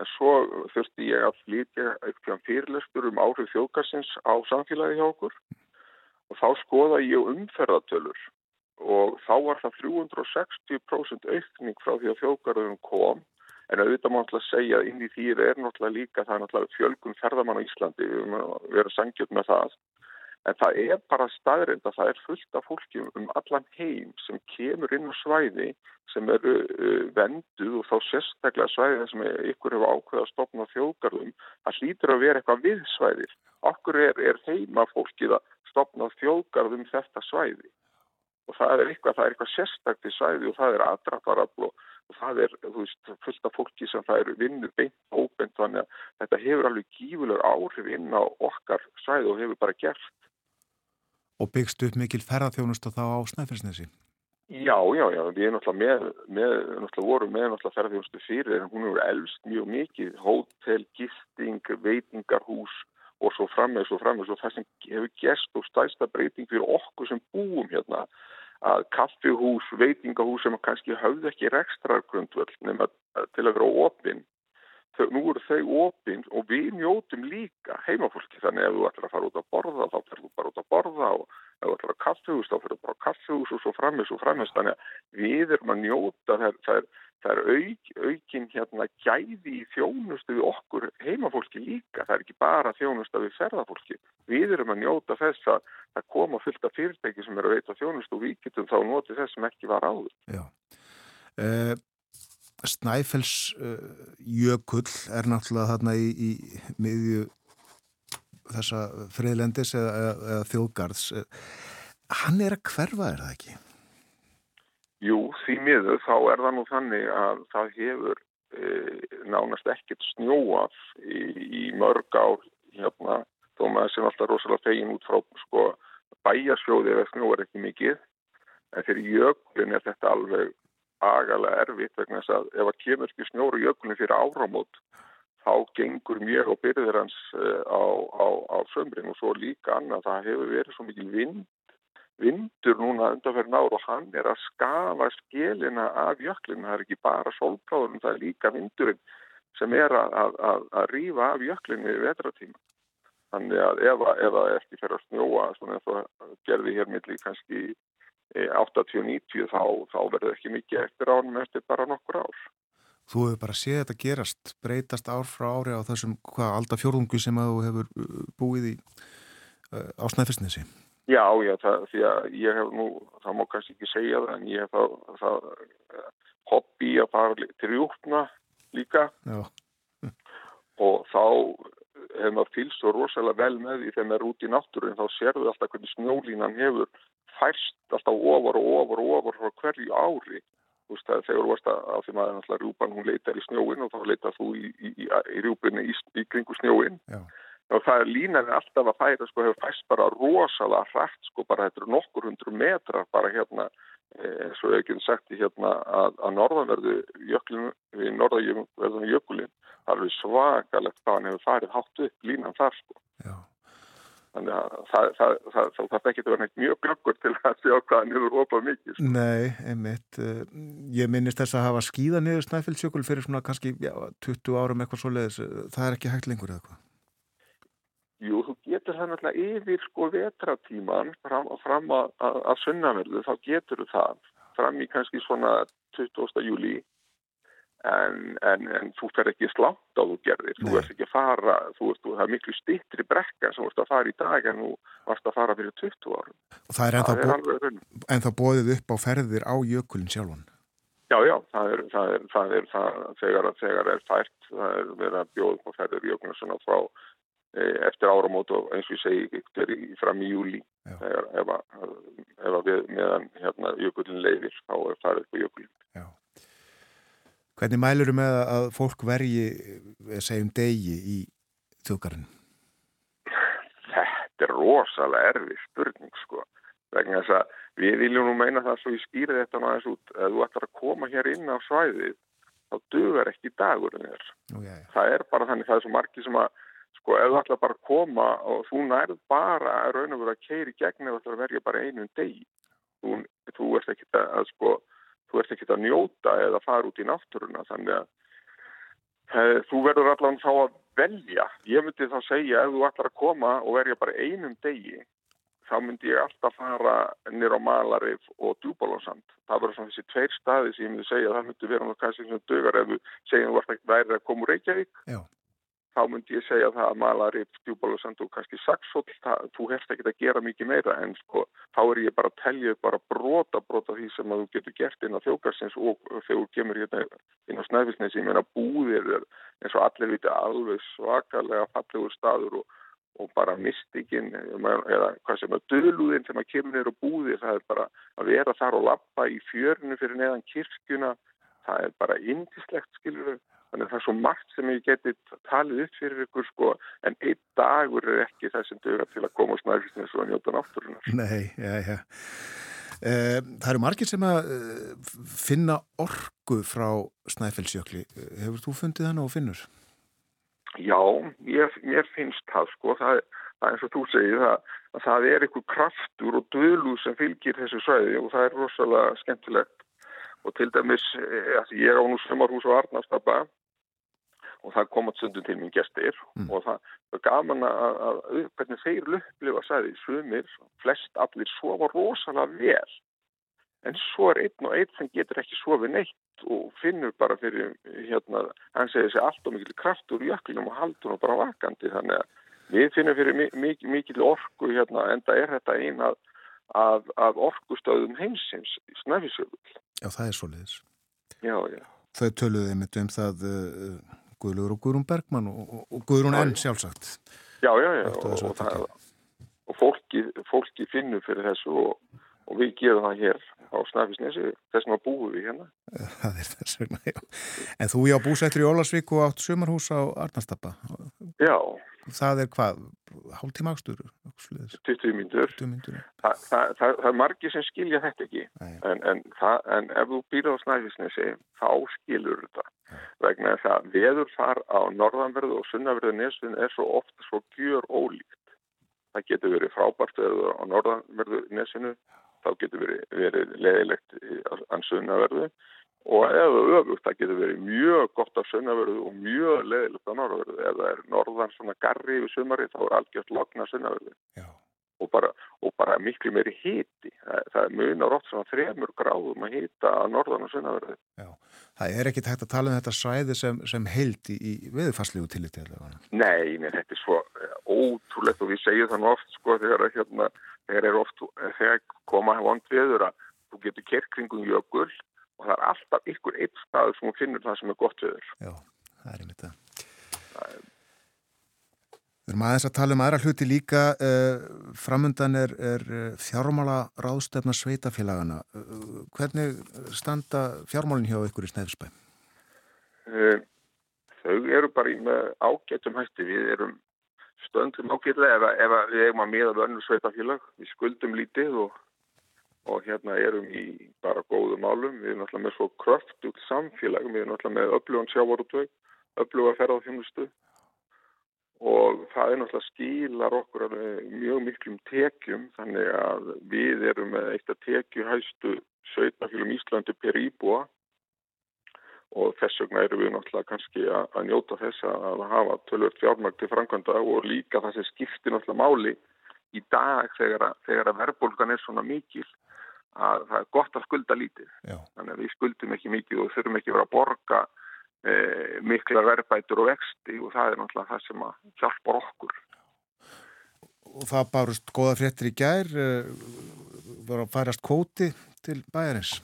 en svo þurfti ég að flytja eitthvað fyrirlestur um áhrif þjóðgarsins á samfélagi hjá okkur og þá skoða ég umferðatölur og þá var það 360% aukning frá því að þjóðgarðurinn kom. En auðvitað má náttúrulega segja að inn í því er náttúrulega líka það er náttúrulega fjölgun ferðamann á Íslandi við erum að vera sangjöld með það en það er bara staðrind að það er fullt af fólki um allan heim sem kemur inn á svæði sem eru uh, venduð og þá sérstaklega svæði sem ykkur hefur ákveðað að stopna þjóðgarðum það hlýtur að vera eitthvað við svæðir okkur er, er heima fólkið að stopnað þjóðgarðum þetta svæði og það er eitthvað, það er eitthvað sérstakti svæði og það er aðdraftarafl og, það er, veist, fullt af fólki sem það eru vinnu beint og óbeint þannig að þetta hefur alveg gífulegur áhrif inn á okkar svæði og hefur bara gert. Og byggst upp mikil ferðarþjónust og þá á Snæfellsnesi? Já, já, já, við erum náttúrulega með, með náttúrulega vorum með náttúrulega ferðarþjónustu fyrir en hún hefur elst mjög mikið, hótel, gisting, veitingarhús og svo frammeðs og frammeðs og það sem hefur gerst og stæsta breyting fyrir okkur sem búum hérna að kaffihús, veitingahús sem kannski hafði ekki rekstrargrundvöld nema til að vera ofinn nú eru þau ofinn og við njótum líka heimafólki. Þannig ef þú ætlar að fara út að borða þá fer þú bara út að borða og ef þú ætlar að kaffihús þá fer þú bara að kaffihús og svo frammeðs og frammeðs þannig að við erum að njóta það er, það er það er auk, aukin hérna gæði í þjónustu við okkur heimafólki líka, það er ekki bara þjónustu við ferðafólki, við erum að njóta þess að það koma fullt af fyrirtæki sem er að veita þjónustu og við getum þá notið þess sem ekki var áður Snæfells uh, jökull er náttúrulega þarna í, í miðju þessa friðlendis eða, eða, þjóðgarðs hann er að hverfa er það ekki? Jú, því miður þá er það nú þannig að það hefur e, nánast ekkert snjóað í, í mörg ár hérna, þó maður sem alltaf rosalega fegin út frá sko, bæjarsjóði eða snjóar ekki mikið en fyrir jökulin er þetta alveg agalega erfitt vegna þess að ef að kemur ekki snjóru jökulin fyrir áramót þá gengur mjög og byrðir hans e, á, á, á sömrin og svo líka annað það hefur verið svo mikil vind vindur núna undanferðin ár og hann er að skafa skilina af jöklinu. Það er ekki bara solpláðunum, það er líka vindurinn sem er að, að, að rýfa af jöklinu við vetratíma. Þannig að ef það ekki fer að snjóa, svona eins og gerði hér millir kannski 80-90, þá, þá verður ekki mikið eftir ánum eftir bara nokkur ár. Þú hefur bara séð þetta gerast, breytast ár frá ári á þessum, hvað, alltaf fjórðungu sem þú hefur uh, búið í uh, á Snæfellsnesi? Já, já, það, því að ég hef nú, það má kannski ekki segja það, en ég hef það, það hobby að fara til rjúkna líka já. og þá hefur maður fylgst svo rosalega vel með því þegar maður er út í náttúrun, þá serðu alltaf hvernig snjólínan hefur færst alltaf ofar og ofar og ofar frá hverju ári. Þú veist það, þegar þú varst að, að því maður alltaf rjúpan, hún leitar í snjóin og þá leitar þú í, í, í, í rjúpunni í kringu snjóin. Já og það er línan alltaf að færa sko hefur fæst bara rosalega hrætt sko bara þetta eru nokkur hundru metrar bara hérna eins og ekki sagt hérna að, að norðanverðu jöklinu við norðanverðinu jökulin það er svakalegt hvað hann hefur farið hátt upp línan þar sko Já. Þannig að það, það, það, það ekki að vera neitt mjög glöggur til að sjá hvað hann hefur opað mikið sko. Nei, einmitt ég minnist þess að hafa skýða niður Snæfellsjökul fyrir svona kannski já, 20 árum eitthvað svo leiðis það er ekki hægt lengur eða hvað Jú, þú getur það náttúrulega yfir sko vetratíman fram, fram að, að, að sunnaverðu, þá getur það fram í kannski svona 20. júli en, en, en þú fer ekki slátt á þú gerðir, Nei. þú ert ekki að fara, þú veist, það er miklu stittri brekka sem þú ert að fara í dag en þú varst að fara fyrir 20 árum. Og það er ennþá bó... en bóðið upp á ferðir á jökulin sjálfan? Já, já, það er, það er, það er það, þegar, þegar er fært, það er verið að bjóða upp á ferðir jökulin svona frá eftir áramót og eins og ég segi fram í júli þegar, ef, að, ef að við meðan hérna, jökullin leiðir þá er farið på jökullin Já. Hvernig mælur þú með að fólk vergi segjum degi í þjókarinn? Þetta er rosalega erfið spurning sko. Vegna þess að við viljum nú meina það svo ég skýri þetta náttúrulega út að þú ætlar að koma hér inn á svæðið þá dugar ekki dagurinn þér. Já. Það er bara þannig það er svo margi sem að sko ef þú ætlar bara að koma og þú nærð bara að raun og vera að keiri gegn eða þú ætlar að verja bara einum degi. Þú, þú ert ekki að, að sko þú ert ekki að njóta eða fara út í náttúruna þannig að hef, þú verður allan þá að velja. Ég myndi þá segja ef þú ætlar að koma og verja bara einum degi þá myndi ég alltaf fara nýra á Malarif og Djúbálónsand. Það verður svona þessi tveir staði sem ég myndi segja að það myndi vera náttúrulega kannski svona dögar ef þú segja að þú vart ekki værið að koma úr Reykjavík. Já. Þá myndi ég segja það að Malarif, Djúbálónsand og kannski Saxhóll, þú hefst ekki að gera mikið meira en sko þá er ég bara að telja bara brota brota því sem að þú getur gert inn á þjókarsins og þegar þú kemur hérna inn á Snæfisnesi, ég meina búðir eins og allir viti alveg svakalega fallegur staður og og bara mystikinn eða hvað sem að döluðinn sem að kemur neyru búði það er bara að vera þar og lappa í fjörnu fyrir neðan kirkjuna. Það er bara indislegt skilur þannig að það er svo margt sem ég geti talið upp fyrir ykkur sko en einn dagur er ekki þessum dögar til að koma og snæfisni svo að njóta náttúrunar Nei, já, já. Það eru margir sem að finna orgu frá Snæfellsjökli. Hefur þú fundið hana og finnur? Já, mér, mér finnst það sko, það, það er eins og þú segir það, að það er einhver kraftur og dölu sem fylgir þessu svæði og það er rosalega skemmtilegt. Og til dæmis, ég er á nú sömarhús og Arnastaba og það kom átt sundum til mín gestir mm. og það er gaman að, að, hvernig þeir upplifa sæði sumir, flest allir sofa rosalega vel en svo er einn og einn sem getur ekki sofið neitt og finnur bara fyrir hérna, hann segir sér allt og mikil kraft úr jöklinum og haldur hann bara vakandi þannig að við finnum fyrir mikil, mikil orku hérna en það er þetta eina af, af, orkustöðum heimsins í Snæfisjöfull. Já, það er svo leiðis. Já, já. Þau töluði einmitt um það uh, Guðlur og Guðrún Bergman og, og, Guðrún Enn sjálfsagt. Já, já, já. Og, það, og fólki, fólki finnur fyrir þessu og og við gerum það hér á Snæfisnesi þess vegna búum við hérna Það er þess vegna, já En þú já búsættur í Ólarsvík og átt sumarhús á Arnastappa Já Það er hvað, hálftíma ákstur 20 myndur Þa, það, það, það er margi sem skilja þetta ekki. En, en, en ef þú býr á Snæfisnesi þá skilur þetta. Æ. vegna þess að veður þar á norðanverðu og sunnaverðu nesun er svo ofta svo gjör ólíkt það getur verið frábært veður á norðanverðu nesinu. Þá getur verið, verið leðilegt an sunnaverðu og eða öfugt, það getur verið mjög gott af sunnaverðu og mjög leðilegt á norðanverðu. Ef það er norðan svona garri yfir sumari þá er algjört lokna sunnaverðu og bara, og bara miklu meiri híti. Það, það munar oft svona þremur gráðum að hýta á norðan og sunnaverðu. Já, það er ekkit hægt að tala um þetta svæði sem, sem held í, í veðurfarslegu tilliti. Nei, nei, þetta er svo ótrúlegt og við segjum þannig oft sko þegar að hérna þegar oft, þegar koma vond viður að þú getur kert kringum jökul og það er alltaf ykkur eitt stað sem þú finnur það sem er gott viður. Já, það er einmitt það. það er... Við erum aðeins að tala um aðra hluti líka. Uh, framundan er, er fjármála ráðstefna sveitafélagana. Uh, hvernig standa fjármálinn hjá ykkur í Snæfisbæ? Þau eru bara í með ágættum hætti. Við erum stöndum ágætlega ef, ef við eigum að miða vönnu sveitafélag. Við skuldum lítið og, og hérna erum í bara góðu málum. Við erum alltaf með svo kröftull samfélag. Við erum alltaf með öflugan sjávarútvög, öfluga ferðarþjónustu og það er náttúrulega skilar okkur mjög miklum tekjum. Þannig að við erum með eitt að tekju hæstu sveitafélum Íslandi per íbúa. Og þess vegna erum við náttúrulega kannski að, að njóta þess að hafa tölvört fjármægt til framkvæmda. Og líka það sem skiptir náttúrulega máli í dag þegar að, að verðbólgan er svona mikil að það er gott að skulda lítið Já. þannig að við skuldum ekki mikið og þurfum ekki verið að borga e, mikla verðbætur og vexti og það er náttúrulega það sem að hjálpar okkur. Og það bárust goða fréttir í gær, e, var að færast kóti til bæjarins?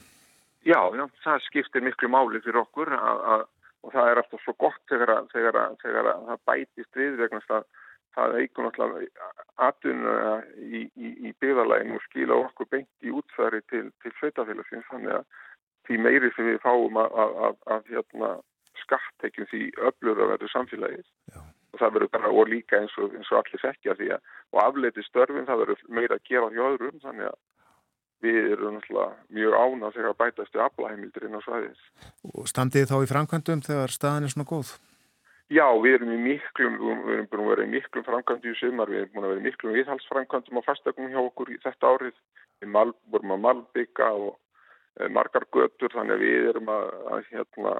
Já, já, það skiptir miklu máli fyrir okkur að, að, og það er alltaf svo gott þegar að, þegar að, þegar að það bætist við vegna að það eigur náttúrulega aðunna í, í, í byggðalæginu og skila okkur beint í útfæri til, til sveitafélagsins þannig að því meiri sem við fáum að hérna skattekjum því öflur að verður samfélagið. Já. og það verður bara og líka eins og, eins og allir þekkja því að og afleiti störfin það verður meira að gera því öðrum þannig að við erum mjög ánað þegar bætastu aflaheimildir inn á svæðis. Og standið þá í framkvæmdum þegar staðin er svona góð? Já, við erum í miklum, við erum búin að vera í miklum framkvæmdu í sumar, við erum búin að vera í miklum viðhalsframkvæmdum á fastegum hjá okkur í þetta árið. Við mal, vorum að malbygga og e, margar götur þannig að við erum að, að hérna,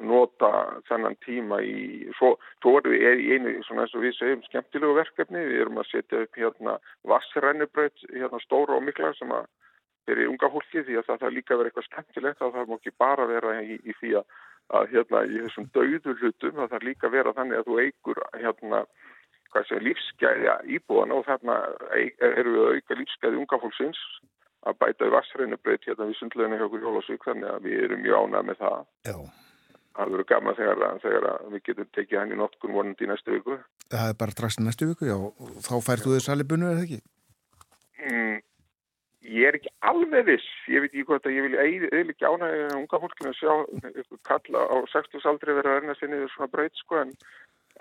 nota þennan tíma í, svo, svo erum við í einu, svona eins og við segjum, skemmtilegu verkefni. Við erum að setja upp hérna vassrennubraut, hérna stóra og mikla sem að fyrir unga fólki því að það þarf líka vera eitthvað skemmtilegt að það má ekki bara vera í, í því að, að hérna í þessum dauðu hlutum það þarf líka að vera þannig að þú eigur hérna hvað sé lífsgæði íbúan og þarna eru við að auka lífsgæði unga fólksins að bæta í vassreinu breyt hérna við sundleginu hjá okkur Jólasvík þannig að við erum mjög ánað með það Já Það verður gaman þegar, þegar við getum tekið hann í notkun vonandi í næstu viku. Það er bara strax í næstu viku, já. Þá færðu þið salibunnu, er það ekki? Mm, Ég er ekki alveg viss, ég veit ekki hvort að ég vil ekki ánægja unga fólkinu að sjá kalla á 60 aldri verið að sér niður svona breyt sko en,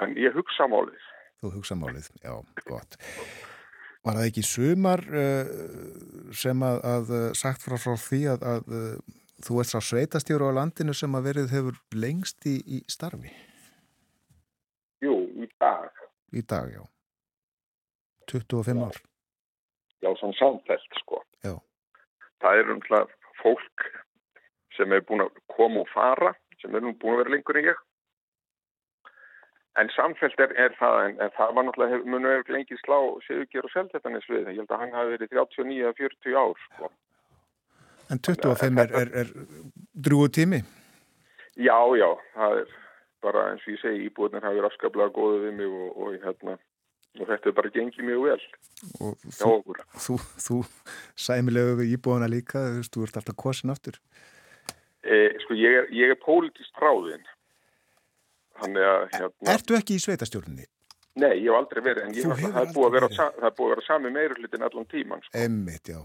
en ég hugsa málið. Þú hugsa málið, já, gott. Var það ekki sumar uh, sem að, að sagt frá frá því að, að uh, þú ert sá sveitastjóru á landinu sem að verið hefur lengst í, í starfi? Jú, í dag. Í dag, já. 25 ár. Já, svona samfelt sko. Það er umhlað fólk sem er búin að koma og fara, sem er nú búin að vera lengur en ég. En samfelt er, er það, en, en það var náttúrulega, munu hefur lengið slá Sigurger og Seltettanis við. Ég held að hann hafi verið 39-40 ár sko. En 25 er, er, er drúu tími? Já, já, það er bara eins og ég segi, íbúðinir hafi verið afskaplega góðið við mig og, og hérna og þetta er bara gengið mjög vel og þú, þú, þú sæmilegu við íbúana líka þú ert alltaf kosin aftur. E, sko ég er, ég er pólitist ráðinn. Hérna, Ertu ekki í sveitastjórnni? Nei, ég hef aldrei verið en ég, það er búið að vera, vera sami meirullitin allan tíman sko. Emmitt, já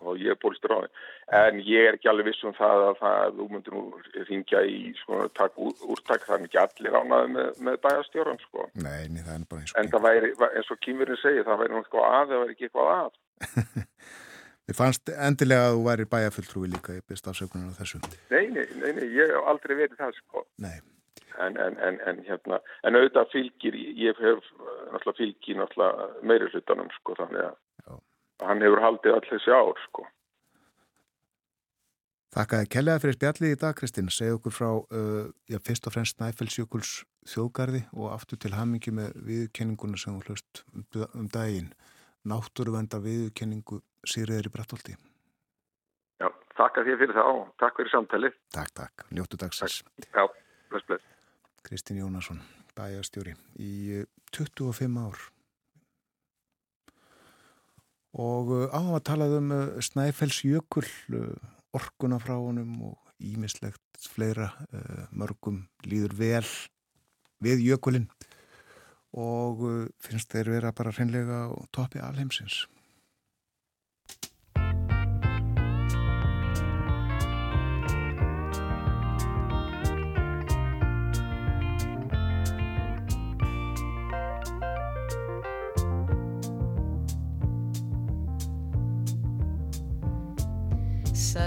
og ég er pólist ráðin en ég er ekki alveg viss um það að það þú myndir nú ringja í svona takk úrtak það er ekki allir ánaði með, með bæjastjóran sko. Nei, nei, það er bara eins og en það væri, eins og kýmurinn segir, það væri náttúrulega að það væri ekki eitthvað að. Þið fannst endilega að þú væri bæjafulltrúi líka í besta afsökunar á þessu. Nei, nei, nei, nei, ég hef aldrei verið það sko. Nei. En, en, en, en hérna, en auðvitað fylgir, ég hef náttúrulega fylgir náttúrulega meiri hlutanum sko þannig að hann hefur haldið allir þessi ár sko. Þakkaði kellega fyrir spjallið í dag Kristinn, segð okkur frá uh, já, fyrst og fremst Snæfellsjökuls þjóðgarði og aftur til hamingi með viðkenninguna sem þú hlust um, um daginn. Náttúruvenda viðkenningu Sýriðir í Brattóldi Já, þakka þér fyrir það og takk fyrir samtali Takk, takk, ljóttu dagsins. Já, bless, bless. Kristinn Jónasson, bæjastjóri í 25 ár og áðan að talað um Snæfellsjökull orkuna frá honum og ímislegt fleira mörgum líður vel við jökulinn og finnst þeir vera bara hreinlega á topi alheimsins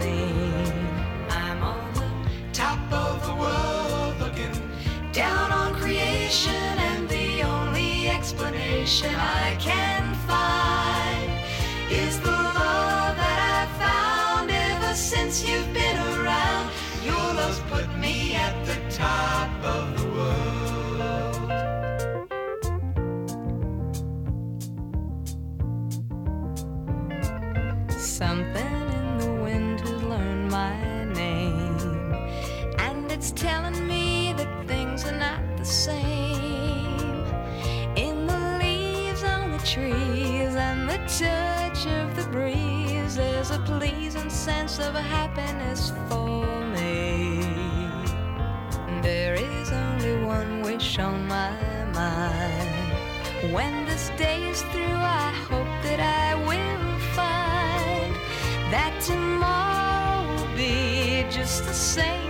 I'm on the top of the world looking down on creation, and the only explanation I can find is the love that I've found ever since you've been around. Your love's put me at the top trees and the touch of the breeze, there's a pleasing sense of happiness for me. There is only one wish on my mind. When this day is through, I hope that I will find that tomorrow will be just the same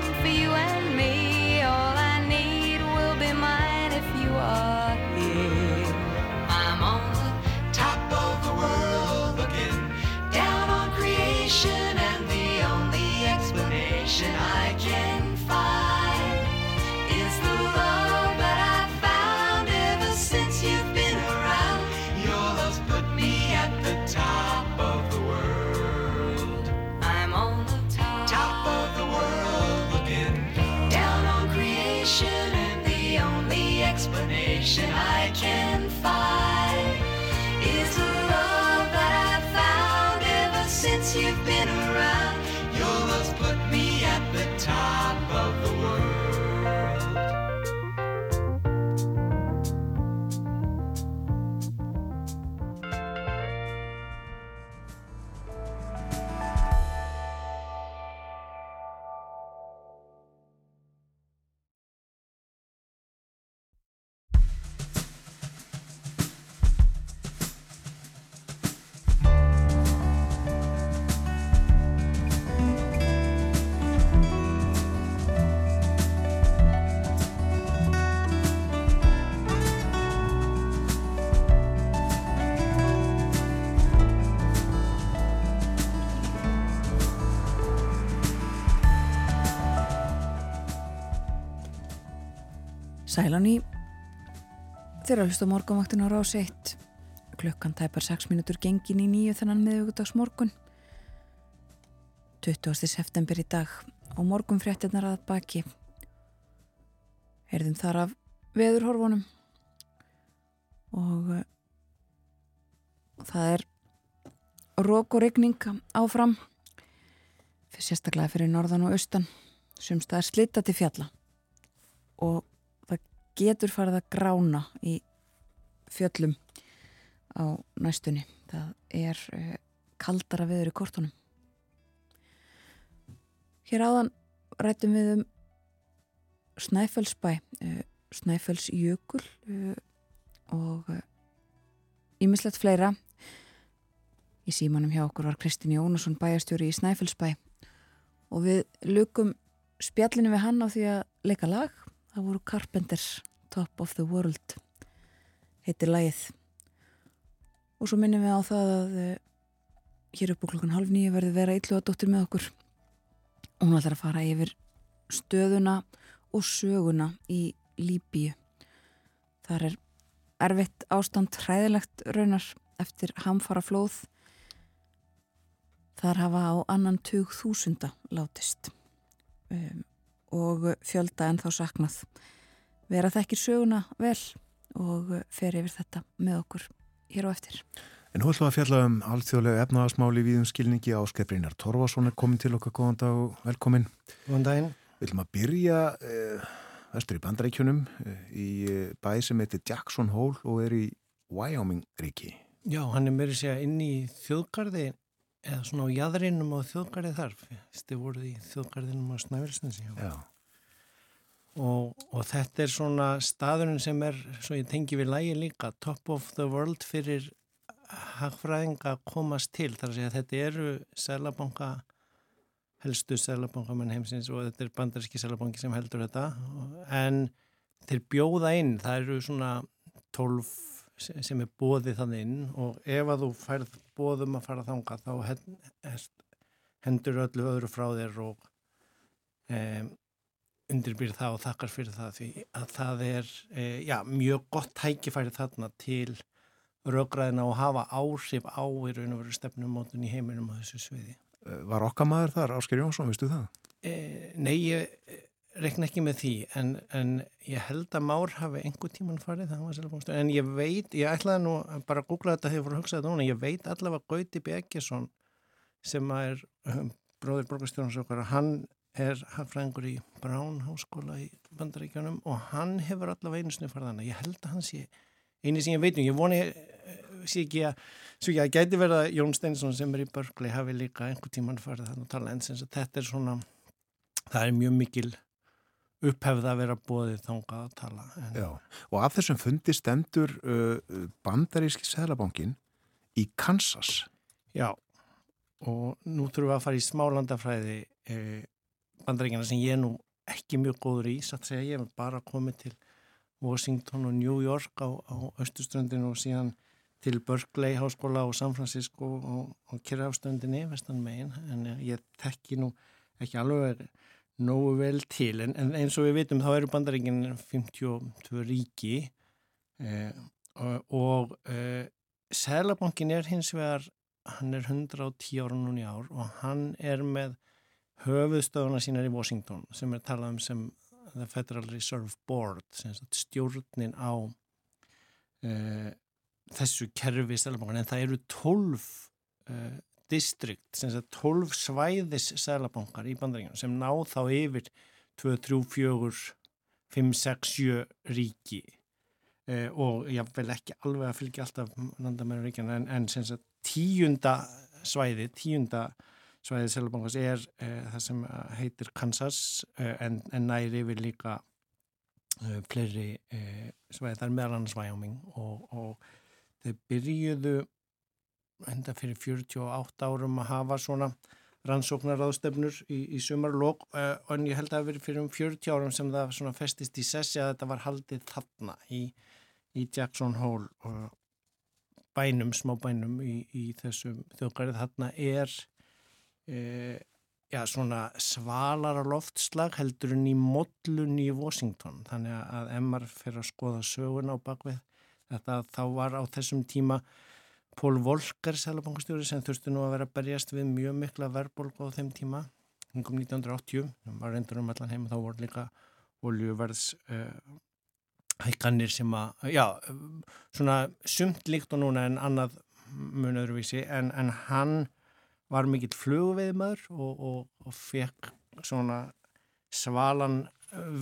Sælan í þeirra hlusta morgunvaktin á rás 1 klukkan tæpar 6 minútur gengin í nýju þennan miðugudags morgun. 20. september í dag og morgun fréttinnar að baki. Heyrðum þar af veðurhorfunum. Og uh, það er rók og regning áfram. Fyrir sérstaklega fyrir norðan og austan. Sumst það er slitta til fjalla. Og getur farið að grána í fjöllum á næstunni. Það er uh, kaldara viður í kortunum. Hér áðan rættum við um Snæfellsbæ, uh, Snæfellsjökul uh, og ímislegt fleira. Í símanum hjá okkur var Kristinn Jónasson bæjastjóri í Snæfellsbæ og við lukum spjallinu við hann á því að leika lag. Það voru Carpenters Top of the World heitir lagið. Og svo minnum við á það að uh, hér upp á klokkan halv nýju verði vera illu að dóttir með okkur. Og hún ætlar að fara yfir stöðuna og söguna í Líbíu. Þar er erfitt ástand hræðilegt raunar eftir hamfara flóð þar hafa á annan tug þúsunda látist. Um, og fjölda en þá saknað vera þekkir söguna vel og fer yfir þetta með okkur hér á eftir. En nú ætlum við að fjalla um alþjóðlega efnaðasmáli við um skilningi Áskeiprinar Torfason er komin til okkar, góðan dag og velkomin. Góðan daginn. Við ætlum að byrja eh, vestur í bandaríkjunum eh, í eh, bæ sem heitir Jackson Hole og er í Wyoming ríki. Já, hann er meiri segja inn í þjóðgarði eða svona á jæðrinum á þjóðgarði þar. Þið voruð í þjóðgarðinum á Snæfellsnesi. Já. Og, og þetta er svona staðurinn sem er, svo ég tengi við lægi líka, top of the world fyrir hagfræðinga að komast til. Þar að segja að þetta eru selabanka, helstu selabankamenn heimsins og þetta er bandaríski selabanki sem heldur þetta. En þeir bjóða inn, það eru svona tólf sem er bóðið þannig inn og ef að þú færð bóðum að fara þanga þá hendur öllu öðru frá þér og um, undirbýr það og þakkar fyrir það því að það er e, já, mjög gott tækifæri þarna til raugraðina og hafa áhrif á í raun og veru stefnumótun í heiminum á þessu sviði. Var okkar maður þar, Ásker Jónsson, vistu það? E, nei, ég rekna ekki með því en, en ég held að Már hafi einhver tíman farið það var selfbóngstöð, en ég veit, ég ætlaði nú bara að googla þetta þegar ég fór að hugsa þetta núna, ég veit allavega Gauti Beggesson sem er um, bróðir borgarstjórnars okkar, hann er hagfræðingur í Brown háskóla í bandaríkjónum og hann hefur allavega einu snið farðana. Ég held að hann sé eini sem ég veit um. Ég voni eh, sé ekki að, svo ekki að gæti verða Jón Steinsson sem er í Berkeley hafi líka einhver tíman farið þannig að tala en þetta er svona, það er mjög mikil upphefða að vera bóðið þangað að tala. En... Já, og af þessum fundi stendur uh, bandaríski Sælabankin í Kansas. Já, og nú þurfum við að fara í smálandafræði uh, bandaríkjana sem ég nú ekki mjög góður í, satt segja ég bara komið til Washington og New York á, á östuströndinu og síðan til Berkeley háskóla og San Francisco og, og Kirrafstöndinni vestan megin, en ég tekki nú ekki alveg nógu vel til, en, en eins og við vitum þá eru bandaríkinn 52 ríki eh, og, og eh, Sælabankin er hins vegar, hann er 110 ára núni ár og hann er með höfuðstöðuna sínar í Washington sem er talað um sem The Federal Reserve Board, stjórnin á eh, þessu kerfi Sælabankan, en það eru 12 eh, distrikt, sem sagt 12 svæðis sælabankar í bandaríkjum sem ná þá yfir 2, 3, 4, 5, 6, 7 ríki. Eh, og ég vil ekki alveg að fylgja alltaf landamæruríkjana en, en sagt tíunda svæði, tíunda svæði sælabankars er eh, það sem heitir Kansas eh, en, en næri yfir líka eh, fleiri eh, er annars Wyoming og, og þeir byrjuðu enda fyrir 48 árum að hafa svona rannsóknaráðstefnur í, í sumarlokk uh, en ég held að það verið fyrir um 40 árum sem það svona festist í sessi að þetta var haldið þarna í, í Jackson Hole og bænum, smá bænum í, í þessum þjókarið þarna er uh, já, svona svalara loftslag heldur en í modlun í Washington. Þannig að ef maður fyrir að skoða sögun á bakvið þetta þá var á þessum tíma Pól Volker, selabankastjóri, sem þurfti nú að vera að berjast við mjög mikla verðbólku á þeim tíma, hún kom 1980, það var reyndur um allan heim og þá voru líka oljuverðs uh, hækkanir sem að, já, svona sumt líkt og núna en annað mun öðruvísi, en, en hann var mikill flugveðmaður og, og, og fekk svona svalan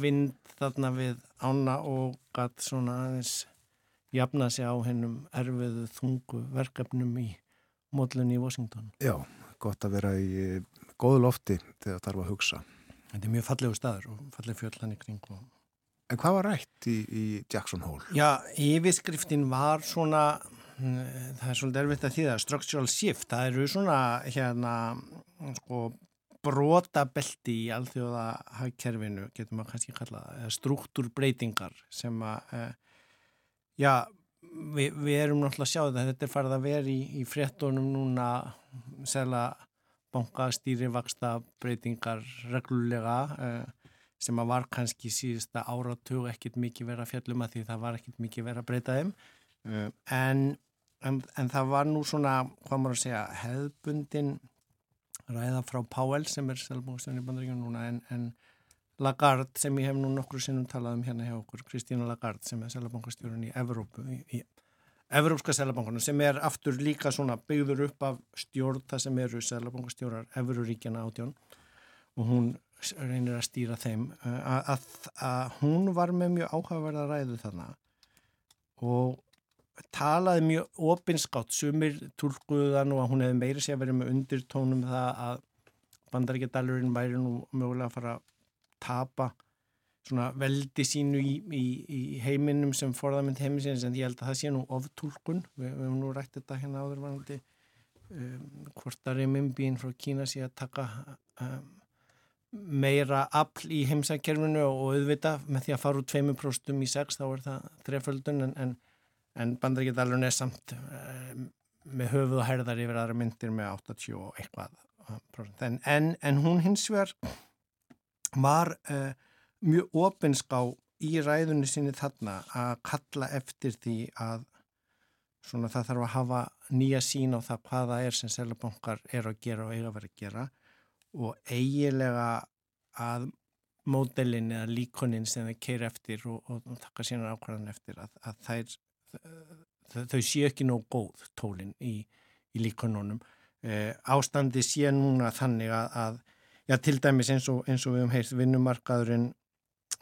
vind þarna við ána og gatt svona aðeins jafna sig á hennum erfiðu þungu verkefnum í módlunni í Washington. Já, gott að vera í góðu lofti þegar þarf að hugsa. Þetta er mjög fallegu staður og fallegu fjöllan í kring. Og... En hvað var rætt í, í Jackson Hole? Já, yfirskriftin var svona, mm, það er svolítið erfitt að þýða, structural shift, það eru svona hérna, sko, brotabelti í alþjóða hagkerfinu, getur maður kannski kallað, struktúrbreytingar sem að eh, Já, við, við erum náttúrulega að sjá þetta, þetta er farið að vera í, í fréttunum núna, segla bankastýri vaksta breytingar reglulega eh, sem að var kannski síðasta áratug ekkit mikið vera fjallum að því það var ekkit mikið vera að breyta þeim. Eh, en, en, en það var nú svona, hvað maður að segja, hefðbundin ræða frá Páel sem er selbústunni bandaríkjum núna en, en Lagarde sem ég hef nú nokkru sinnum talað um hérna hjá okkur, Kristína Lagarde sem er selabankastjórun í Evrópu, í, Evrópska selabankunum sem er aftur líka svona byggður upp af stjórn það sem eru selabankastjórar Evróríkjana átjón og hún reynir að stýra þeim eh, að, að, að hún var með mjög áhugaverða ræðu þarna og talaði mjög opinskátt sumir tólkuðan og að hún hefði meiri sé að vera með undirtónum það að bandaríkjadalurinn væri nú mögulega að fara tapa svona veldi sínu í, í, í heiminum sem forðamind heimisins en ég held að það sé nú oftúlkun við, við hefum nú rætt þetta hérna áður vanandi um, hvort að reymimbín frá Kína sé að taka um, meira afl í heimsækkerfinu og auðvita með því að fara úr 2% í 6 þá er það þreföldun en, en, en bandaríkjadalun er samt um, með höfuð og herðar yfir aðra myndir með 80 og eitthvað en, en, en hún hins vegar var uh, mjög ofinská í ræðunni sinni þarna að kalla eftir því að svona það þarf að hafa nýja sín á það hvaða er sem selabankar er að gera og eiga að vera að gera og eigilega að módelin eða líkonin sem þeir keira eftir og, og, og taka sína ákvæðan eftir að, að þær, þau sé ekki nóg góð tólin í, í líkonunum. Eh, ástandi sé núna þannig að, að já, til dæmis eins og, eins og við höfum heilt vinnumarkaðurinn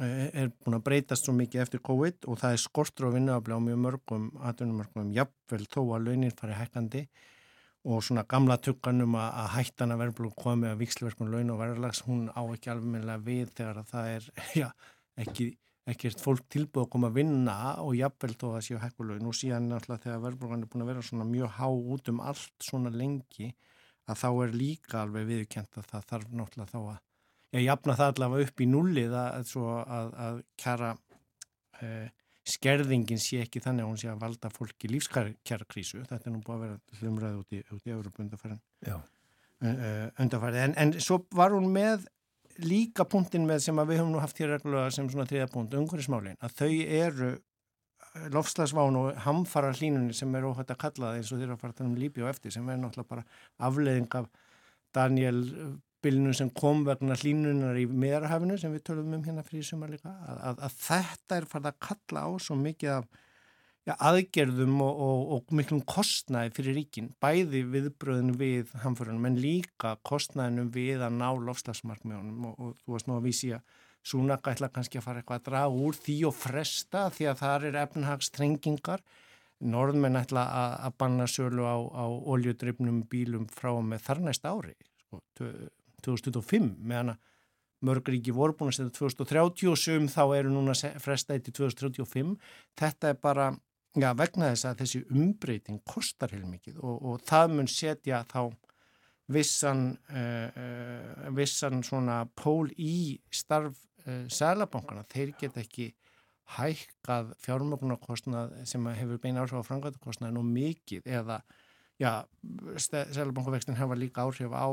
eh, er búin að breytast svo mikið eftir COVID og það er skortur á vinnuafli á mjög mörgum atvinnumörgum, jafnvel þó að launin fari hækkandi og svona gamla tukkanum að, að hættana verðblóð komi að vikslverkun laun og verðlags hún á ekki alveg við þegar að það er já, ekki, ekkert fólk tilbúið að koma að vinna og jafnvel þó að séu hækkulögin og síðan náttúrulega þegar verðblóðan er búin að vera svona mjög há út um allt svona lengi að þá er líka alveg viðkjent að það þarf náttúrulega þá að ég jafna það allavega upp í nullið að, að, að kjara eh, skerðingin sé ekki þannig að hún sé að valda fólki lífskjara krísu þetta er nú búið að vera hlumræði út í, í Európa undarfærin undarfærið en, en svo var hún með líka punktin með sem við höfum nú haft hér reglulega sem svona þriða punkt, umhverjismálin að þau eru lofslagsván og hamfara hlínunni sem er óhætt að kalla það eins og þeirra tala um lípi og eftir sem er náttúrulega bara afleðing af Daniel bilinu sem kom vegna hlínunar í meðarhafinu sem við tölum um hérna fyrir sumar líka að, að, að þetta er farið að kalla á svo mikið af ja, aðgerðum og, og, og miklum kostnæði fyrir ríkin, bæði viðbröðin við hamförunum en líka kostnæðinum við að ná lofslagsmarkmiðunum og, og þú varst nú að vísi að Súnaka ætla kannski að fara eitthvað að draga úr því og fresta því að það er efnahagstrengingar. Norðmenn ætla að, að banna sölu á, á oljudrifnum bílum frá með þar næsta ári, sko, 2025, meðan að mörguríki voru búin að setja 2030 og sögum þá eru núna frestaði til 2035. Þetta er bara já, vegna þess að þessi umbreyting kostar heilmikið og, og það mun setja þá vissan, uh, vissan svona pól í starf uh, sælabankana, þeir get ekki hækkað fjármögnarkostnað sem hefur beina áhrif á framkvæmdakostnaðin og mikið eða já, sælabankavextin hefa líka áhrif á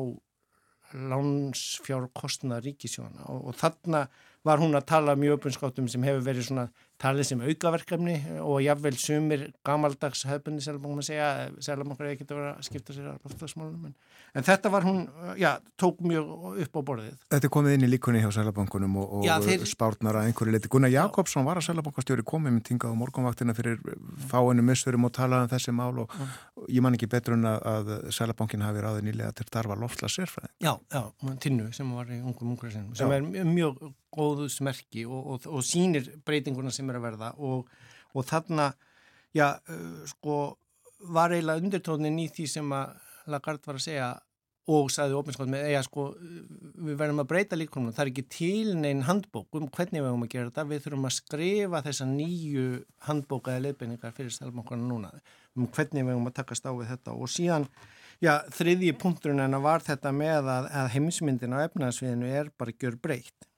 lánsfjárkostnað ríkisjóna og, og þarna var hún að tala mjög uppinskáttum sem hefur verið svona talið sem aukaverkefni og jáfnveil sumir gamaldags höfbunni selabangum að segja, selabangur er ekkert að vera að skipta sér að loftasmálunum en, en þetta var hún, já, tók mjög upp á borðið. Þetta komið inn í líkunni hjá selabankunum og, og já, þeir... spárnar að einhverju leiti. Gunnar Jakobsson var að selabankastjóri komið með tingað á morgunvaktina fyrir fáinu missurum og talaði um þessi mál og, og ég man ekki betur en að, að selabankin hafi ráðið nýlega til darfa loftla sérfræði. Já, já, tinnu sem var í ungum ungur sem er mjög góðu smerki og, og, og sínir breytinguna sem er að verða og, og þarna, já, uh, sko, var eiginlega undirtónin í því sem að Lagarde var að segja og sagði ofinskátt með, eða sko, við verðum að breyta líkonum, það er ekki til neinn handbók um hvernig við höfum að gera þetta, við þurfum að skrifa þessa nýju handbókaði leifbeiningar fyrir stælbankana núna, um hvernig við höfum að takast á við þetta. Og síðan, já, þriðji punkturinn en að var þetta með að, að heimsmyndin á efnaðsviðinu er bara gjör breytt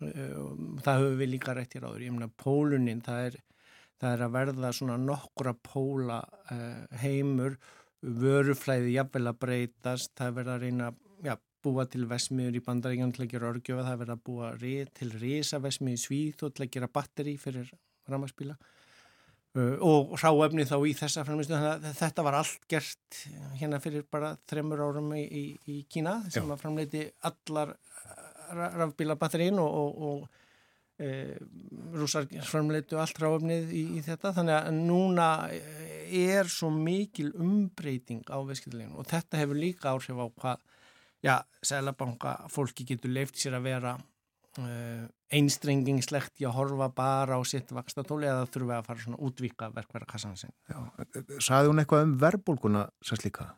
það höfum við líka rétt hér áður. Ég meina pólunin það er, það er að verða svona nokkura póla uh, heimur. Vöruflæði jafnvel að breytast. Það er verið að reyna ja, búa til vesmiður í bandaríkjan til að gera orgjöfa það er verið að búa til risavesmið í svíð og til að gera batteri fyrir ramaspíla uh, og ráefni þá í þessa að þetta var allt gert hérna fyrir bara þremur árum í, í, í Kína sem Já. að framleiti allar rafbílabatterín og, og, og e, rúsar framleitu allt ráfnið í, í þetta þannig að núna er svo mikil umbreyting á veskilleginu og þetta hefur líka áhrif á hvað já, selabanka fólki getur leift sér að vera e, einstrengingslegt í að horfa bara á sitt vakstatóli eða þurfum við að fara svona útvíka verkverða kassan sin Saði hún eitthvað um verbulguna sérst líka?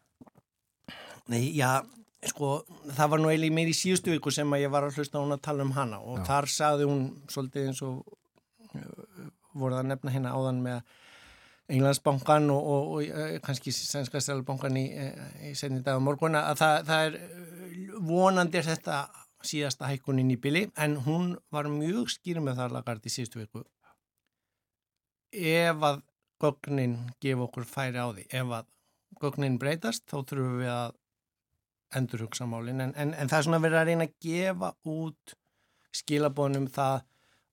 Nei, já Sko, það var nú eiginlega meir í síðustu viku sem að ég var að hlusta hún að tala um hana. Og Já. þar saði hún svolítið eins og uh, voruð að nefna hérna áðan með Englandsbankan og, og, og uh, kannski Sænska Sælbankan í, uh, í senni dag á morguna að það, það er vonandi er þetta síðasta hækkunin í bili. En hún var mjög skýr með það lagart í síðustu viku. Ef að gögnin gefa okkur færi á því ef að gögnin breytast þá þurfum við að endur hugsa málinn en, en, en það er svona verið að reyna að gefa út skilabónum það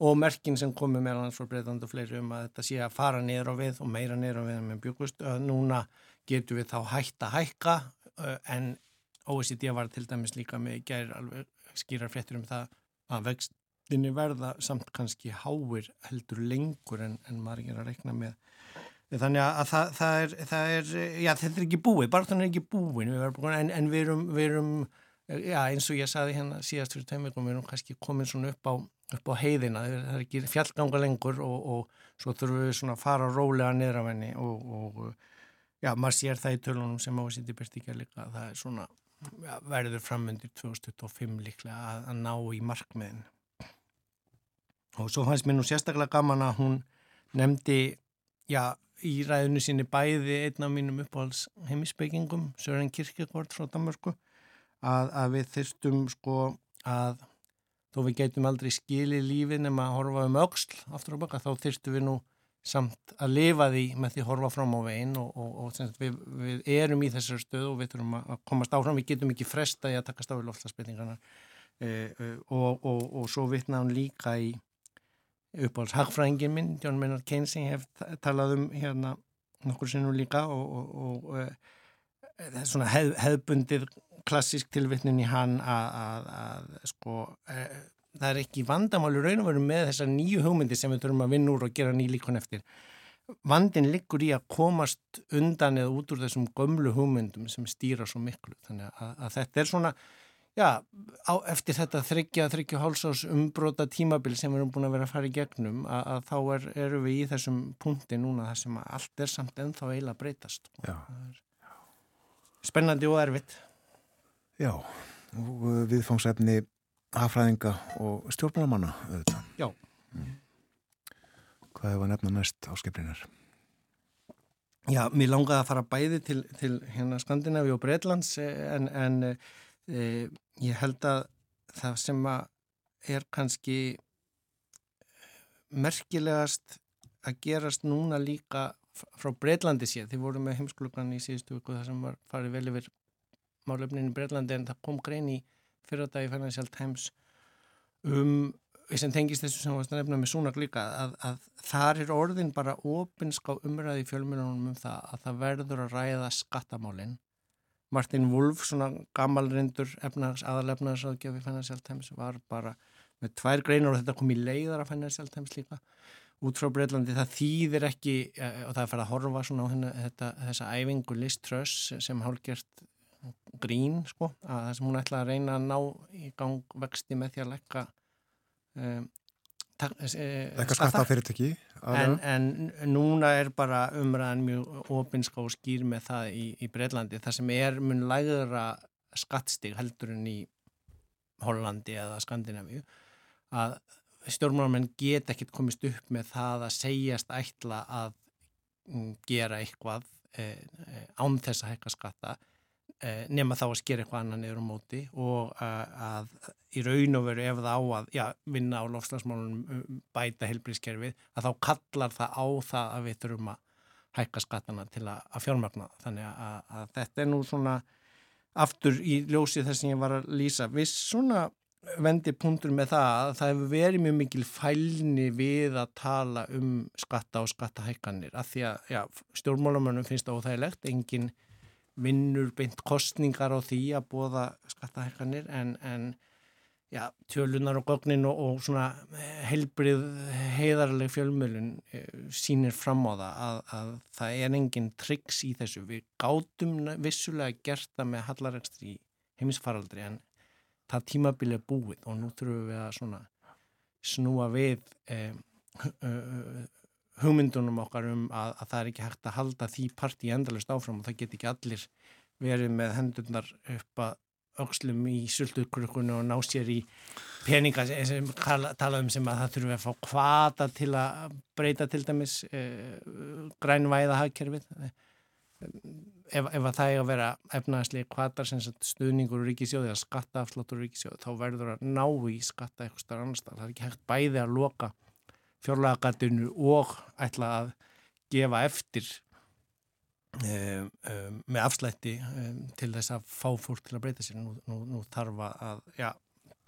og merkin sem komi meðal hans frá breytand og fleiri um að þetta sé að fara niður á við og meira niður á við með bjögust núna getur við þá hægt að hækka en OECD var til dæmis líka með gæri alveg skýrar fréttur um það að vextinni verða samt kannski háir heldur lengur en, en maður er að rekna með Þannig að það, það, er, það er, já þetta er ekki búið, bara þannig er ekki búin, en, en við erum, við erum já, eins og ég saði hérna síðast fyrir tveimveikum, við erum kannski komin svona upp á, upp á heiðina, það er ekki fjallganga lengur og, og svo þurfum við svona að fara rólega niður af henni og, og já, maður sér það í tölunum sem á að sýti byrst líka, það er svona ja, verður framöndir 2025 líklega að, að ná í markmiðin. Og svo fannst mér nú sérstaklega gaman að hún nefndi, já, í ræðinu sinni bæði einn af mínum uppáhalds heimisbyggingum, Sören Kirkegård frá Danmarku, að, að við þyrstum sko að þó við geitum aldrei skilið lífið nema að horfa um auksl aftur á baka, þá þyrstum við nú samt að lifa því með því að horfa fram á veginn og, og, og við, við erum í þessar stöðu og við þurfum að komast áfram, við getum ekki fresta í að takast á í loftlagsbyrningarna e, e, og, og svo vittna hann líka í uppáhalds hagfrængin minn, John Maynard Keynes ég hef talað um hérna nokkur sinnum líka og e, það er svona hef, hefbundir klassisk tilvittnin í hann að, að sko e, það er ekki vandamáli raun og veru með þessar nýju hugmyndi sem við þurfum að vinna úr og gera nýlíkon eftir. Vandin liggur í að komast undan eða út úr þessum gömlu hugmyndum sem stýra svo miklu. Þannig að, að þetta er svona, já, á, eftir þetta þryggja, þryggja hálsás umbróta tímabil sem við erum búin að vera að fara í gegnum, að, að þá er, eru við í þessum punkti núna þar sem allt er samt ennþá eiginlega breytast. Spennandi og erfitt. Já, og viðfangsefni hafræðinga og auðvitað. Já. Mm. Hvað hefur að nefna næst á skiplinnar? Já, mér langaði að fara bæði til, til hérna Skandinavi og Breitlands en, en e, ég held að það sem að er kannski merkilegast að gerast núna líka frá Breitlandi séð. Þið voru með heimsklugan í síðustu viku þar sem var farið vel yfir málefnin í Breitlandi en það kom grein í fyrradagi Financial Times um sem tengist þessu sem var nefna með Súnak líka að, að þar er orðin bara opinská umræði í fjölmjörnum um það að það verður að ræða skattamálinn Martin Wolf, svona gammalrindur aðalefnaðsraðgjöfi Financial Times var bara með tvær greinar og þetta kom í leiðar af Financial Times líka. Út frá Breitlandi, það þýðir ekki eh, og það er farið að horfa svona á henni, þetta, þessa æfingu Liz Truss sem hálgjört grín sko, að það sem hún ætla að reyna að ná í gang vexti með því að lekka um, Lekka skatta fyrirtæki en, en núna er bara umræðan mjög ofinska og skýr með það í, í Breitlandi það sem er mun lægðara skattstig heldur en í Hollandi eða Skandinavíu að stjórnmálamenn get ekkert komist upp með það að segjast ætla að mm, gera eitthvað eh, eh, án þess að hekka skatta. Eh, nema þá að skera eitthvað annan niður á móti og eh, að í raun og veru ef það á að já, vinna á lofslagsmálunum um, bæta helbrískerfið að þá kallar það á það að við þurfum að hækka skattana til að, að fjármagna. Þannig að, að þetta er nú svona aftur í ljósið þess að ég var að lýsa. Viss svona vendi punktur með það að það hefur verið mjög mikil fælni við að tala um skatta og skattahækkanir af því að já, stjórnmálamönnum finnst það óþægilegt, enginn vinnur beint kostningar á því að bóða skattahækkanir en, en já, tjölunar og gögnin og, og svona heilbrið heiðarleg fjölmjölun eh, sínir fram á það að, að það er engin triks í þessu. Við gátum vissulega gert það með hallarekstri í heimisfaraldri en það tímabili er búið og nú þurfum við að svona snúa við eh, hugmyndunum okkar um að, að það er ekki hægt að halda því parti endalust áfram og það get ekki allir verið með hendurnar upp að aukslum í sultukrukunu og ná sér í peninga sem tala um sem að það þurfum að fá kvata til að breyta til dæmis eh, grænvæða hagkerfið ef, ef að það er að vera efnaðslega kvatar sem stuðningur og ríkisjóði eða skattaafsláttur og ríkisjóði þá verður að ná í skatta eitthvað starf annars það er ekki hægt bæði að loka fjárlagatinu og ætla að gefa eftir um, um, með afslætti um, til þess að fá fólk til að breyta sér. Nú, nú, nú þarf að ja,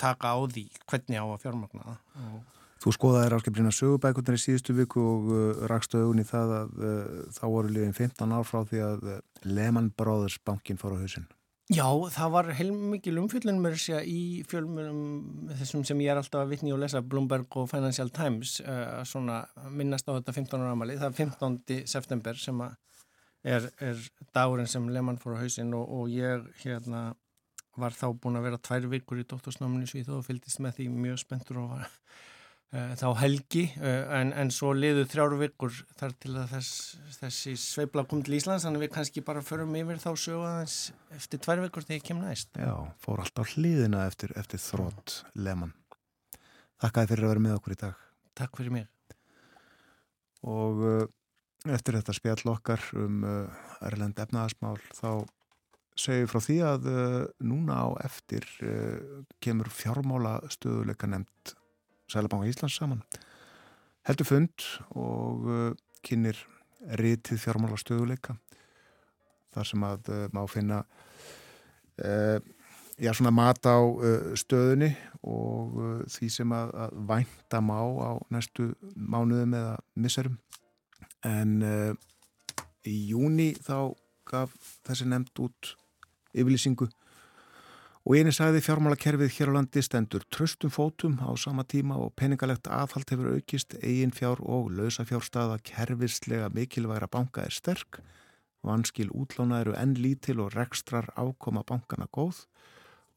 taka á því hvernig á að fjármagna það. Þú skoðaði ráskipurinn að sögubækundar í síðustu viku og uh, rakstu augun í það að uh, þá voru liðin 15 ár frá því að uh, Lehman Brothers bankin fór á hausinn. Já, það var heilmikið umfjöldun mér sé í fjölmjölum þessum sem ég er alltaf að vitni og lesa Bloomberg og Financial Times uh, svona minnast á þetta 15 ára ámali það er 15. september sem er, er dagurinn sem Lehmann fór á hausin og, og ég hérna var þá búin að vera tvær vikur í dóttorsnáminu Svíþó og fylgist með því mjög spenntur og var þá helgi uh, en, en svo liðu þrjáru vikur þar til að þess, þessi sveibla kom til Íslands þannig við kannski bara förum yfir þá sögðans eftir tvær vikur þegar ég kem næst. Já, fór alltaf hlýðina eftir, eftir þrótt leman. Þakkaði fyrir að vera með okkur í dag. Takk fyrir mig. Og uh, eftir þetta spjall okkar um Erlend efnaðasmál þá segju frá því að núna á eftir kemur fjármála stöðuleika nefnd Sælabanka Íslands saman. Heldur fund og uh, kynir rítið fjármála stöðuleika þar sem að uh, má finna uh, já svona mat á stöðunni og því sem að, að vænta má á næstu mánuðum eða misserum. En í júni þá gaf þessi nefnd út yfirlýsingu og eini sagði fjármálakerfið hér á landi stendur tröstum fótum á sama tíma og peningalegt aðhald hefur aukist, eigin fjár og lausafjárstaða kerfislega mikilvægra banka er sterk, vanskil útlána eru enn lítil og rekstrar ákoma bankana góð.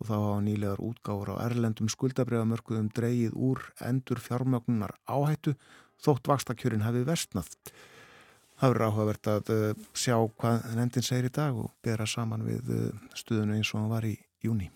Og þá hafa nýlegar útgáður á erlendum skuldabriðamörkuðum dreyið úr endur fjármögnunar áhættu þótt vakstakjörin hafi vestnað. Það verður áhugavert að uh, sjá hvað nefndin segir í dag og bera saman við uh, stuðinu eins og hann var í júni.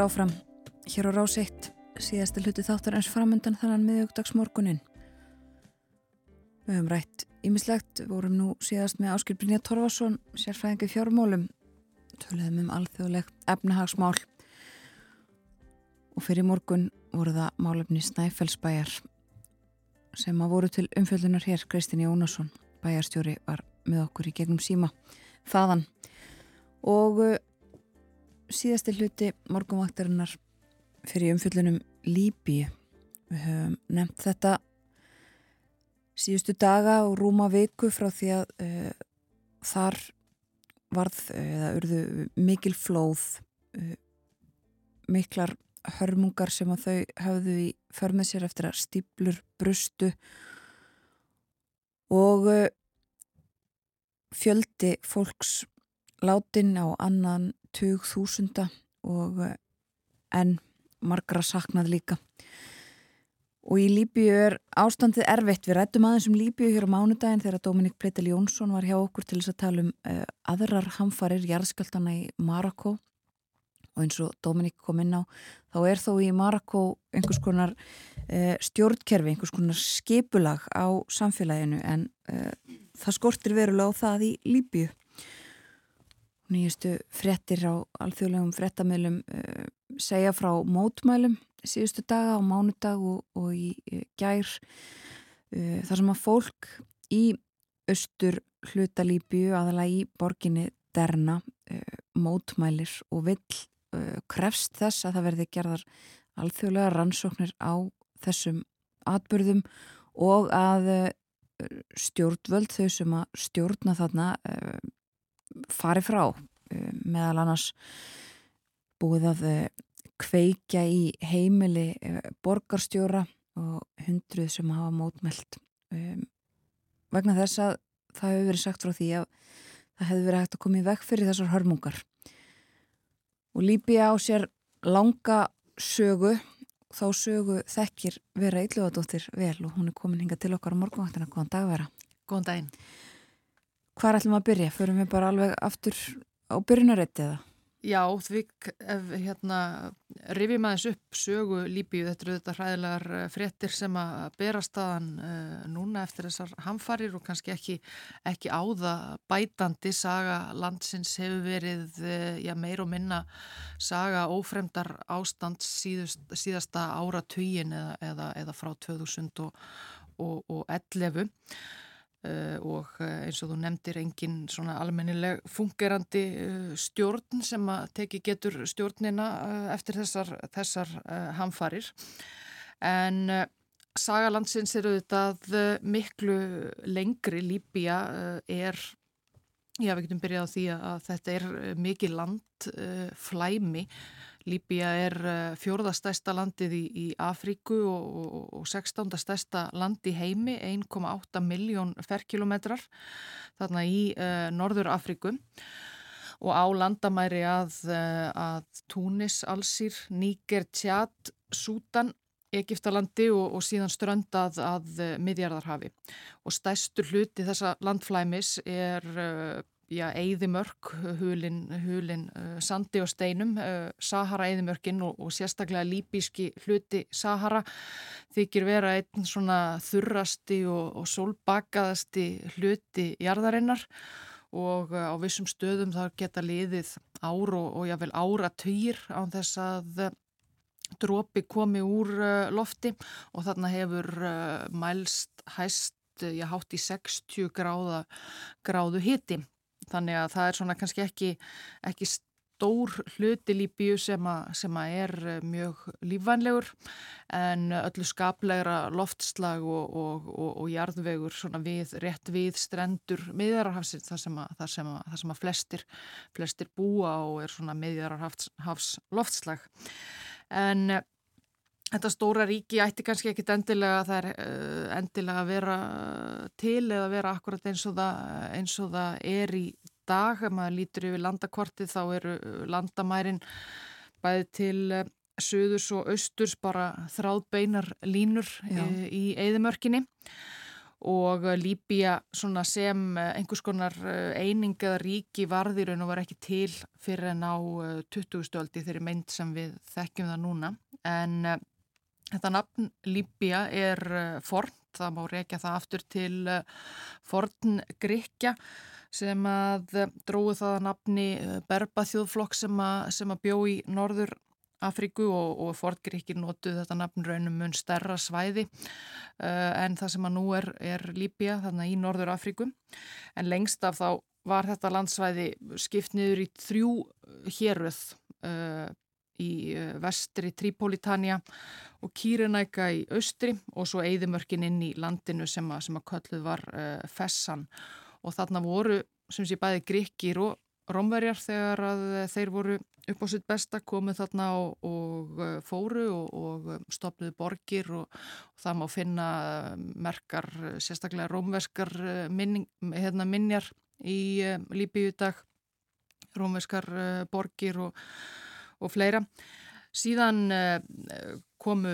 Heldur áfram hér á rás 1 síðasti hluti þáttar eins framöndan þannan miðugdagsmorgunin. Við höfum rætt ímislegt, vorum nú síðast með Áskil Brynja Torfarsson, sérfræðingi fjármálum, töluðum um alþjóðleg efnahagsmál. Og fyrir morgun voru það málefni Snæfellsbæjar sem að voru til umfjöldunar hér, Kristinn Jónasson, bæjarstjóri var með okkur í gegnum síma þaðan. Og síðasti hluti morgunvaktarinnar fyrir umfyllunum Líbíu. Við höfum nefnt þetta síðustu daga og rúma viku frá því að uh, þar varð eða uh, urðu mikil flóð uh, miklar hörmungar sem að þau hafðu í förmið sér eftir að stíplur brustu og fjöldi fólks látin á annan tug þúsunda og enn margra saknað líka. Og í Líbíu er ástandið erfitt. Við rættum aðeins um Líbíu hér á mánudagin þegar Dominik Breitel Jónsson var hjá okkur til þess að tala um uh, aðrar hamfarir jarðskjaldana í Marokko og eins og Dominik kom inn á þá er þó í Marokko einhvers konar uh, stjórnkerfi, einhvers konar skipulag á samfélaginu en uh, það skortir verulega á það í Líbíu. Nýjustu frettir á alþjóðlegum frettamöðlum segja frá mótmælum síðustu daga á mánudag og, og í gær uh, þar sem að fólk í austur hlutalíbju aðalega í borginni Derna mótmælir og vill krefst þess að það verði gerðar alþjóðlega rannsóknir á þessum atbyrðum og að stjórnvöld þau sem að stjórna þarna fari frá uh, meðal annars búið að kveikja í heimili borgarstjóra og hundruð sem hafa mótmælt. Um, vegna þess að það hefur verið sagt frá því að það hefur verið hægt að koma í veg fyrir þessar hörmungar. Og Líbia á sér langa sögu þá sögu þekkir vera Ylluðadóttir vel og hún er komin hinga til okkar á morgunvaktina, góðan dag vera. Góðan daginn Hvað ætlum að byrja? Förum við bara alveg aftur á byrjunarétti eða? Já, því ef hérna rifjum aðeins upp sögu Líbíu, þetta eru þetta hræðilegar eh, fréttir sem að bera staðan uh, núna eftir þessar hamfarir og kannski ekki, ekki áða bætandi saga landsins hefur verið uh, já, meir og minna saga ófremdar ástand síðust, síðasta áratugin eða, eða, eða frá 2011 Uh, og uh, eins og þú nefndir engin svona almennileg fungerandi uh, stjórn sem að teki getur stjórnina eftir þessar, þessar hamfarir. En Sagalandsins eru þetta miklu lengri. Líbia er já við getum byrjað á því að þetta er mikið landflæmi Líbia er eh, fjórðastæsta landið í, í Afríku og, og, og 16. stæsta land í heimi, 1,8 miljón ferkilometrar þarna í uh, Norður Afríku og á landamæri að, uh, að Túnis, Alsýr, Níger, Tjad, Sútan, Egiptalandi og, og síðan ströndað að uh, Midjarðarhafi og stæstur hluti þessa landflæmis er já, Eidimörk, hulin, hulin uh, Sandi og Steinum, uh, Sahara Eidimörkin og, og sérstaklega líbíski hluti Sahara þykir vera einn svona þurrasti og, og solbakaðasti hluti jarðarinnar og uh, á vissum stöðum þar geta liðið ár og, og jável ára týr á þess að uh, drópi komi úr uh, lofti og þarna hefur mælst hæst já, hátt í 60 gráða, gráðu hiti þannig að það er svona kannski ekki, ekki stór hluti líbíu sem, a, sem að er eh, mjög lífvænlegur en öllu skaplegra loftslag og, og, og, og jarðvegur við, rétt við strendur miðjararhafsins þar sem að, þar sem að, þar sem að flestir, flestir búa og er miðjararhafs loftslag. En Þetta stóra ríki ætti kannski ekkit endilega, það er uh, endilega að vera til eða vera akkurat eins og það, eins og það er í dag. Ef maður lítur yfir landakortið þá eru landamærin bæði til uh, söðurs og austurs bara þráðbeinar línur uh, í eðimörkinni og Líbia sem einhvers konar eining eða ríki varðirun og var ekki til fyrir en á 20. stöldi þeirri meint sem við þekkjum það núna en Þetta nafn Líbia er eh, forn, það má reykja það aftur til eh, forn Gríkja sem að eh, dróðu það að nafni Berba þjóðflokk sem að, að bjó í Norður Afríku og, og fortgríkir notuð þetta nafn raunum mun stærra svæði uh, en það sem að nú er, er Líbia þannig í Norður Afríku en lengst af þá var þetta landsvæði skipt niður í þrjú héröð uh, í uh, vestri Tripolitania og Kýrenæka í austri og svo Eidimörkin inn í landinu sem að, sem að kölluð var uh, Fessan. Og þarna voru sem sé bæði gríkir og romverjar þegar að þeir voru upp á sitt besta komið þarna og, og fóru og, og stopnuðu borgir og, og það má finna merkar, sérstaklega romverskar minning, hérna, minjar í Líbíu dag, romverskar borgir og fleira. Síðan komu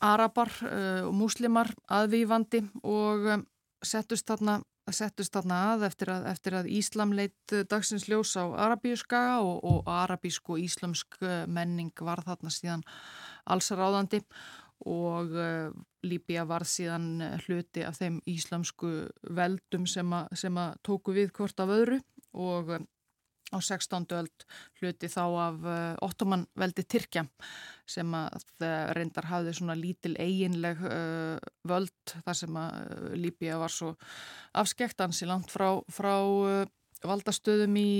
arabar uh, og muslimar aðvífandi og um, settust þarna, settust þarna að eftir að, eftir að Íslam leitt dagsins ljós á arabíuska og, og arabísk og íslamsk menning var þarna síðan allsaráðandi og Líbia var síðan hluti af þeim íslamsku veldum sem að, tóku við hvort af öðru og á 16. öld hluti þá af uh, ottomanveldi Tyrkja sem að uh, reyndar hafði svona lítil eiginleg uh, völd þar sem að Líbia var svo afskekt ansi langt frá, frá valdastöðum í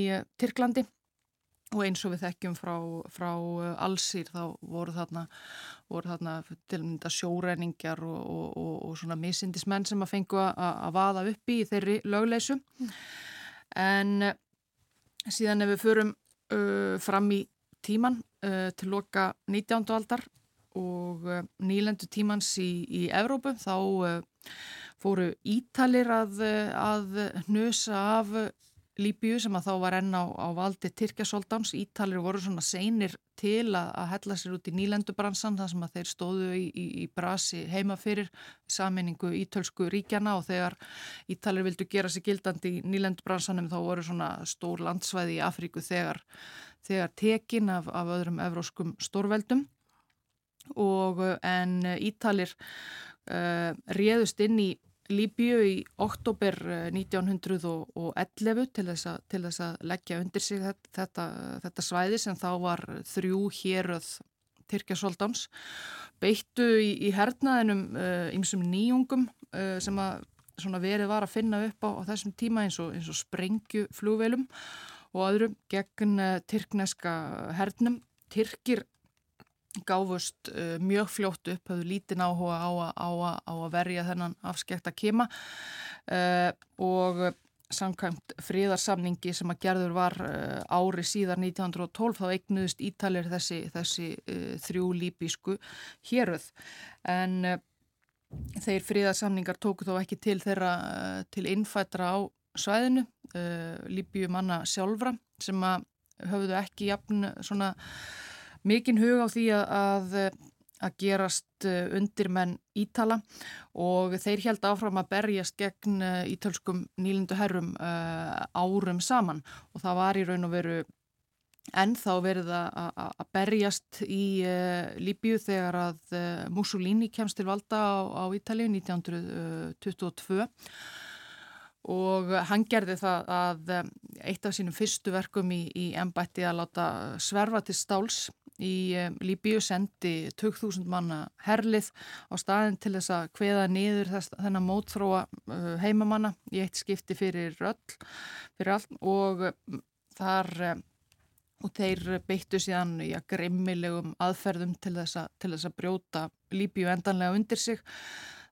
Tyrklandi og eins og við þekkjum frá, frá allsýr þá voru þarna, voru þarna til mynda sjóreiningjar og, og, og, og svona misindismenn sem að fengu að vaða upp í þeirri lögleysu mm. en síðan ef við förum uh, fram í tíman uh, til loka 19. aldar og uh, nýlendu tímans í, í Evrópu þá uh, fóru Ítalir að, að nösa af Líbíu sem að þá var enn á, á valdi Tyrkjasóldans. Ítalir voru svona seinir til að, að hella sér út í nýlendubransan þar sem að þeir stóðu í, í, í brasi heima fyrir saminningu ítölsku ríkjana og þegar Ítalir vildu gera sér gildandi í nýlendubransanum þá voru svona stór landsvæði í Afríku þegar, þegar tekin af, af öðrum evróskum stórveldum. Og en Ítalir uh, réðust inn í Líbíu í oktober 1911 eh, til þess, a, til þess að leggja undir sig þetta, þetta, þetta svæði sem þá var þrjú héröð Tyrkjasóldans beittu í, í hernaðinum ymsum uh, nýjungum uh, sem að verið var að finna upp á, á þessum tíma eins og, og sprengju flúvelum og öðrum gegn uh, tyrkneska hernum. Tyrkir gáfust uh, mjög fljótt upp, hafðu lítinn áhuga á, á, á að verja þennan afskekta kema uh, og samkvæmt fríðarsamningi sem að gerður var uh, ári síðar 1912 þá eignuðist Ítalir þessi, þessi þrjú líbísku héröð en þeir fríðarsamningar tóku þó ekki til þeirra til innfættra á svæðinu líbíu manna sjálfra sem að höfðu ekki jafn svona mikinn hug á því að, að gerast eh, undir menn Ítala og þeir held áfram að berjast gegn eh, ítölskum nýlindu herrum uh, árum saman. Og það var í raun og veru ennþá verið að berjast í uh, Líbíu þegar að uh, Mussolini kemst til valda á, á Ítalið 1922 og hann gerði það að eitt af sínum fyrstu verkum í, í ennbætti að láta sverfa til stáls í um, Líbíu sendi 2000 manna herlið á staðin til þess að hveða niður þess, þennan mótþróa uh, heimamanna í eitt skipti fyrir öll fyrir allt. Og um, þar og þeir beittu síðan í að grimmilegum aðferðum til þess að, til þess að brjóta Líbíu endanlega undir sig.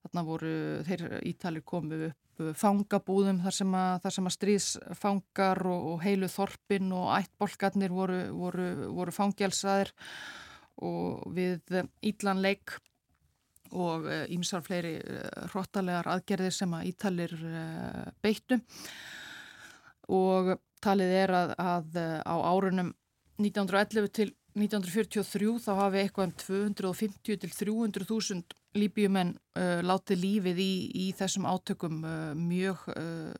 Þarna voru þeir ítalir komið upp fangabúðum þar sem að, þar sem að stríðsfangar og, og heilu þorpin og ættbolkarnir voru, voru, voru fangjelsaðir og við ídlanleik og ímsar uh, fleiri uh, hróttalegar aðgerðir sem að ítalir beittu. Og talið er að, að á árunum 1911 til 1943 þá hafi eitthvað um 250 til 300.000 líbjumenn uh, látið lífið í, í þessum átökum uh, mjög uh,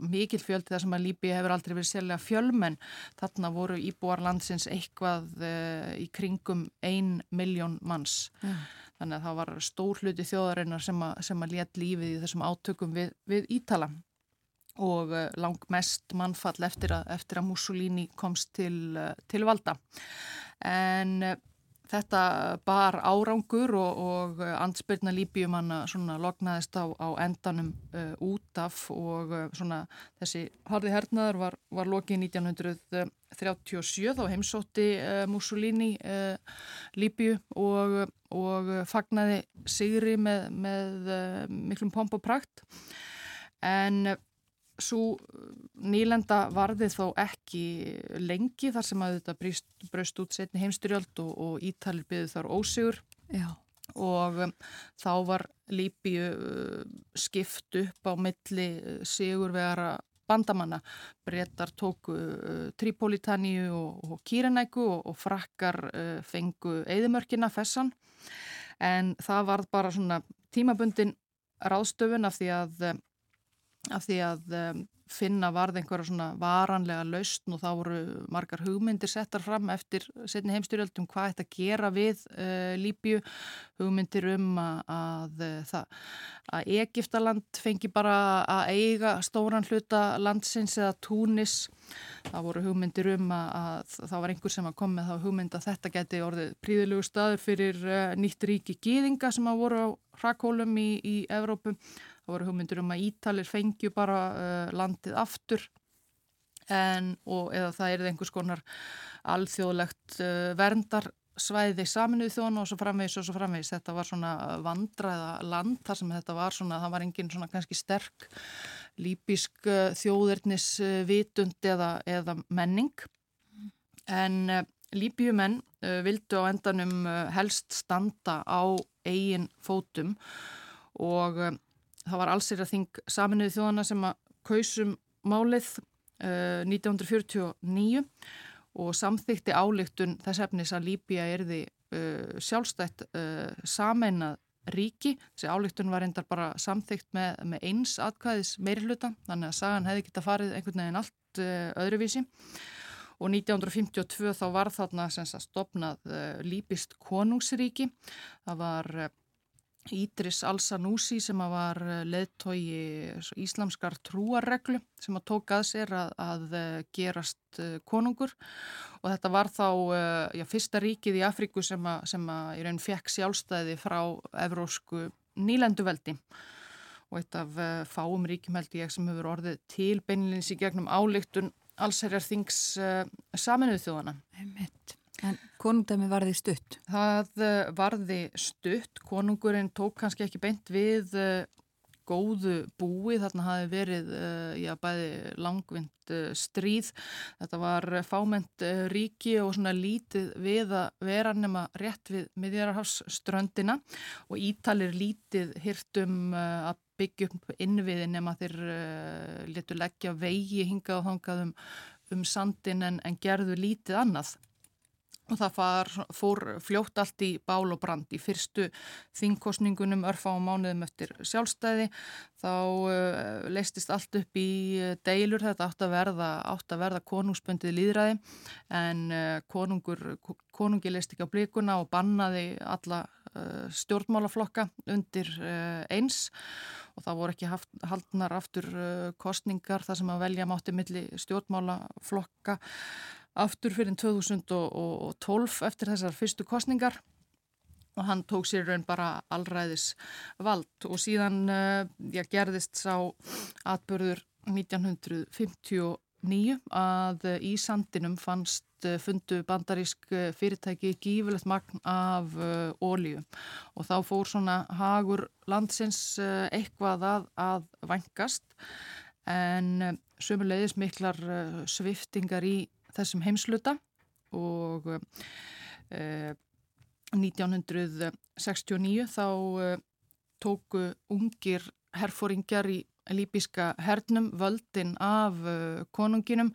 mikil fjöldi þar sem að Líbi hefur aldrei verið sérlega fjölmenn. Þarna voru íbúar landsins eitthvað í kringum ein miljón manns. Ja. Þannig að það var stór hluti þjóðarinnar sem að, að let lífið í þessum átökum við, við Ítala og uh, lang mest mannfall eftir að, eftir að Mussolini komst til, uh, til valda. En Þetta bar árangur og, og ansbyrna líbíumanna lognaðist á, á endanum uh, út af og uh, svona, þessi harði hernaður var, var lokið 1937 þá heimsótti uh, Mussolini Líbíu og, og fagnaði sigri með, með miklum pomp og prakt en svo nýlenda varði þó ekki lengi þar sem að þetta bröst út setni heimstyrjöld og, og Ítalir byggði þar ósigur Já. og um, þá var Líbíu uh, skipt upp á milli uh, sigurvegara bandamanna. Brettar tóku uh, Tripolitaníu og, og Kýrenæku og, og frakkar fengu eðimörkina fessan en það var bara svona tímabundin ráðstöfun af því að af því að um, finna varð einhverja svona varanlega lausn og þá voru margar hugmyndir settar fram eftir setni heimstyrjöldum hvað þetta gera við uh, Líbju, hugmyndir um að, að, að, að Egiptaland fengi bara að eiga stóran hluta landsins eða túnis, það voru hugmyndir um að það var einhver sem að kom með þá hugmynd að þetta geti orðið príðilegu staður fyrir uh, nýtt ríki gýðinga sem að voru á hrakólum í, í Evrópum Það voru hugmyndur um að Ítalir fengju bara uh, landið aftur en, og eða það er einhvers konar alþjóðlegt uh, verndarsvæði saminuð þjóna og svo framvegis og svo framvegis. Þetta var svona vandraða land þar sem þetta var svona, það var engin svona kannski sterk lípisk uh, þjóðurnis uh, vitund eða, eða menning en líbjumenn uh, vildu á endanum helst standa á eigin fótum og það var allsir að þing saminuð þjóðana sem að kausum málið 1949 og samþykti álygtun þess efnis að Líbia erði uh, sjálfstætt uh, sameinað ríki. Þessi álygtun var reyndar bara samþykt með, með eins atkvæðis meiri hluta, þannig að sagan hefði geta farið einhvern veginn allt uh, öðruvísi. Og 1952 þá var þarna stopnað Líbist konungsríki. Það var Ídris Al-Sanúsi sem var eh, leðtogi íslamskar trúarreglu sem að tók að sér að, að eh, gerast eh, konungur og þetta var þá já, fyrsta ríkið í Afríku sem að, sem að í raun fekk sjálfstæði frá evrósku nýlenduveldi og eitt af fáum ríkjum held ég sem hefur orðið til beinilins í gegnum álygtun allsherjar þings saminuð þjóðana. Einmitt. En konungdæmi varði stutt? Það eh, varði stutt. Konungurinn tók kannski ekki beint við uh, góðu búi. Þarna hafi verið uh, já, bæði langvind stríð. Þetta var fáment ríki og svona lítið við að vera nema rétt við miðjararhafsströndina og ítalir lítið hirtum að byggja upp innviði nema þeir letu leggja vegi hingað og hangað um, um sandin en, en gerðu lítið annað. Og það far, fór fljótt allt í bál og brand. Í fyrstu þingkostningunum örfa á mánuðum eftir sjálfstæði. Þá uh, leistist allt upp í uh, deilur, þetta átt að verða, verða konungsböndið líðræði en uh, konungur, konungi leist ekki á blíkuna og bannaði alla uh, stjórnmálaflokka undir eins. Og það voru ekki haft, haldnar aftur kostningar þar sem að velja mátti milli stjórnmálaflokka aftur fyrir 2012 eftir þessar fyrstu kostningar og hann tók sér raun bara allræðis vald. Og síðan uh, já, gerðist sá atbörður 1959 að uh, í sandinum fannst uh, fundu bandarísk fyrirtæki gífilegt magn af ólíu og þá fór svona hagur landsins eitthvað að, að vangast en sömulegis miklar sviftingar í þessum heimsluta og eh, 1969 þá eh, tóku ungir herfóringjar í líbíska hernum völdin af uh, konunginum.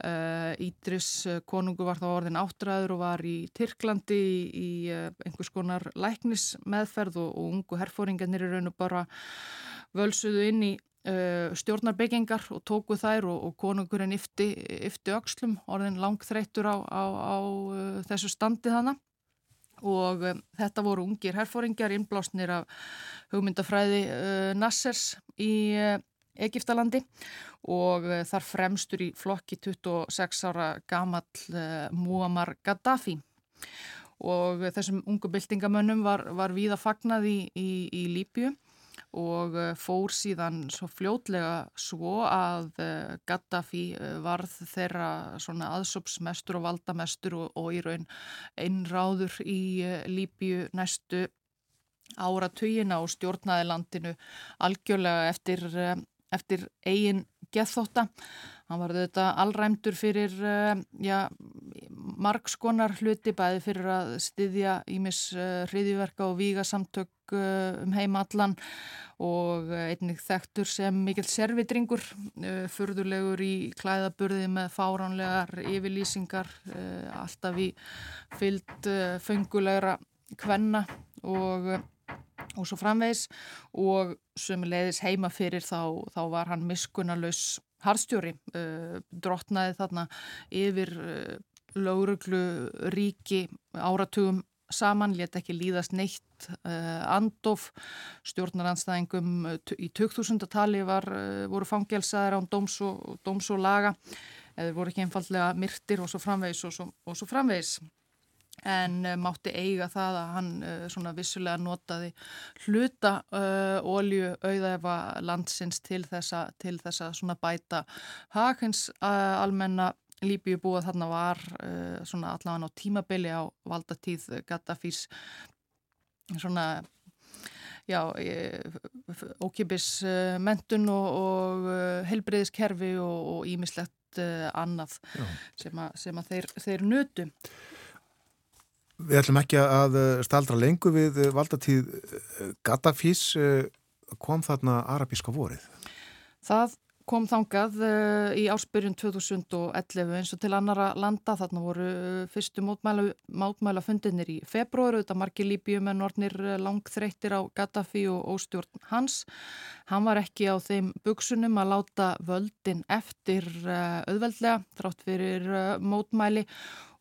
Uh, Ídris uh, konungu var þá orðin áttræður og var í Tyrklandi í, í einhvers konar læknismeðferð og, og ungu herfóringarnir er raun og bara völsuðu inn í stjórnarbyggingar og tóku þær og, og konungurinn yfti, yfti öxlum, orðin langþreytur á, á, á uh, þessu standi þannig og um, þetta voru ungir herfóringar innblásnir af hugmyndafræði uh, Nassers í Egiptalandi og þar fremstur í flokki 26 ára gamall Muammar Gaddafi. Og þessum ungu byltingamönnum var, var víða fagnað í, í, í Líbju og eh, fór síðan svo fljótlega svo að eh, Gaddafi eh, varð þeirra aðsópsmestur og valdamestur og, og í raun einráður í Líbju næstu áratugina og stjórnaði landinu algjörlega eftir, eftir eigin gethóta. Hann var þetta allræmdur fyrir ja, margskonar hluti bæði fyrir að styðja ímis hriðiverka og víga samtök um heimallan og einnig þekktur sem mikill servitringur, fyrðulegur í klæðaburði með fáránlegar yfirlýsingar, alltaf í fyllt fengulegra kvenna og og svo framvegs og sem leiðis heima fyrir þá, þá var hann miskunalus harðstjóri, uh, drottnaði þarna yfir uh, lauruglu ríki áratugum saman, let ekki líðast neitt uh, andof stjórnaranstæðingum í 2000-tali uh, voru fangelsaðir án dóms og, dóms og laga. Eða voru ekki einfallega myrtir og svo framvegis og svo, og svo framvegis en uh, mátti eiga það að hann uh, svona vissulega notaði hluta uh, ólju auðæfa landsins til þessa, til þessa svona bæta hagins almenna Líbíu búið þarna var svona allavega á tímabili á valdatíð Gaddafís svona já, ókipis mentun og, og helbreyðiskerfi og ímislegt annað sem að, sem að þeir, þeir nötu. Við ætlum ekki að eh, staldra lengu við eh, valdatíð eh, Gaddafís kom þarna arabíska vorið? Það kom þangað í áspyrjun 2011 eins og til annara landa. Þarna voru fyrstu mótmæla fundinir í februar þetta margir líbjum en ornir langþreyttir á Gaddafi og óstjórn hans. Hann var ekki á þeim buksunum að láta völdin eftir auðveldlega þrátt fyrir mótmæli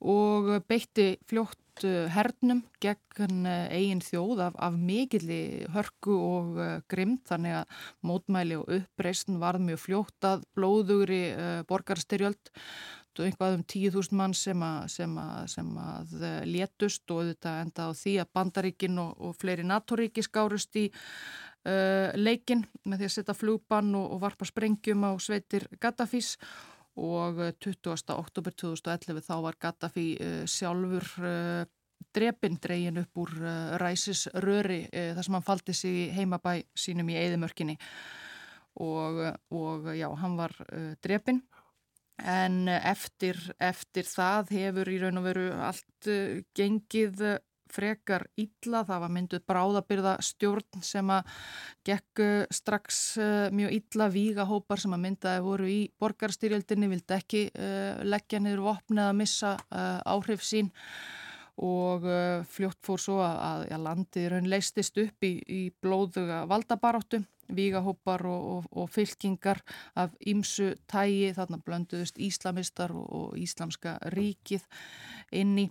og beitti fljótt Uh, hernum gegn uh, eigin þjóð af, af mikilli hörku og uh, grimt þannig að mótmæli og uppreysn varð mjög fljótt að blóðugri borgarstyrjöld og einhvað um 10.000 mann sem að, sem að, sem að létust og þetta enda á því að bandaríkin og, og fleiri NATO-ríki skárust í uh, leikin með því að setja flugbann og, og varpa sprengjum á sveitir Gaddafís. og 20. oktober 2011 þá var Gaddafi uh, sjálfur uh, drepin dregin upp úr uh, ræsisröri þar sem hann faldi sig heimabæ sínum í Eidimörkinni og, og já, hann var drepin en eftir, eftir það hefur í raun og veru allt gengið frekar illa, það var mynduð bráðabyrða stjórn sem að gekk strax uh, mjög illa. Vígahópar sem að myndaði voru í borgarstyrjöldinni, vildi ekki uh, leggja niður vopni eða missa uh, áhrif sín og fljótt fór svo að, að landið raun leistist upp í, í blóðuga valdabaráttu vígahópar og, og, og fylkingar af ímsu tægi, þarna blönduðust íslamistar og, og íslamska ríkið inni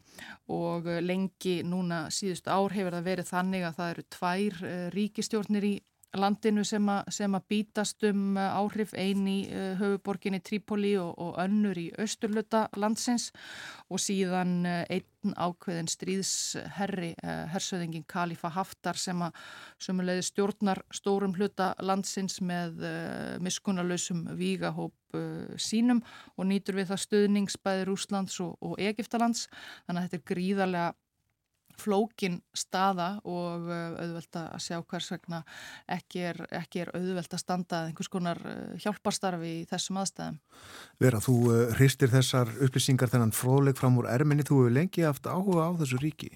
og lengi núna síðust ár hefur það verið þannig að það eru tvær eh, ríkistjórnir í landinu sem, a, sem að bítast um uh, áhrif eini uh, höfuborginni Trípoli og, og önnur í austurluta landsins og síðan uh, einn ákveðin stríðsherri, hersöðingin Kalifa Haftar sem að sömuleiði stjórnar stórum hluta landsins með miskunarlausum vígahóp sínum og nýtur við það stöðningsbæði Rúslands og, og Egiptalands þannig að þetta er gríðarlega flókin staða og uh, auðvelt að sjá hvers vegna ekki er, ekki er auðvelt að standa einhvers konar uh, hjálparstarfi í þessum aðstæðum. Vera, þú uh, hristir þessar upplýsingar þennan fróðleg fram úr erminni, þú hefur lengi haft áhuga á þessu ríki.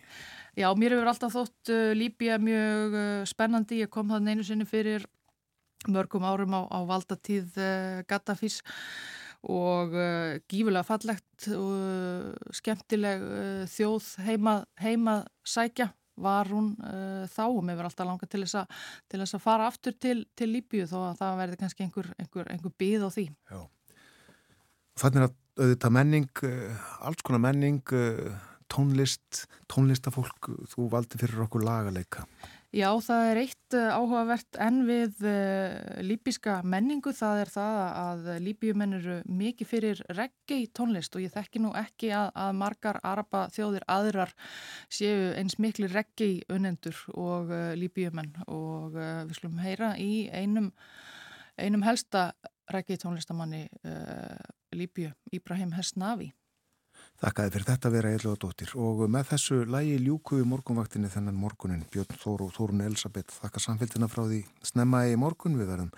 Já, mér hefur alltaf þótt Líbia mjög spennandi, ég kom það einu sinni fyrir mörgum árum á, á valdatíð Gaddafís og uh, gífulega fallegt og uh, skemmtileg uh, þjóð heima, heima sækja var hún uh, þá og mér verði alltaf langa til þess, a, til þess að fara aftur til, til Líbíu þó að það verði kannski einhver, einhver, einhver byð á því. Þannig að auðvitað menning, uh, alls konar menning, uh, tónlist, tónlistafólk, þú valdi fyrir okkur lagaleika. Já, það er eitt eh, áhugavert enn við uh, líbíska menningu, það er það að líbíumenn eru mikið fyrir reggi tónlist og ég þekki nú ekki að, að margar araba þjóðir aðrar séu eins miklu reggi unendur og uh, líbíumenn og uh, við slumum heyra í einum, einum helsta reggi tónlistamanni Líbíu, Íbrahim Hesnavi. Þakkaði fyrir þetta að vera eitthvað dóttir og með þessu lægi ljúkuði morgunvaktinni þennan morgunin Björn Þóru og Þórun Elisabeth þakka samfélgina frá því snemma í morgun við verðum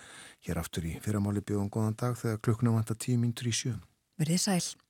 hér aftur í fyrramáli bjóðum góðan dag þegar klukkuna vanta tíu mínutur í sjö. Verðið sæl.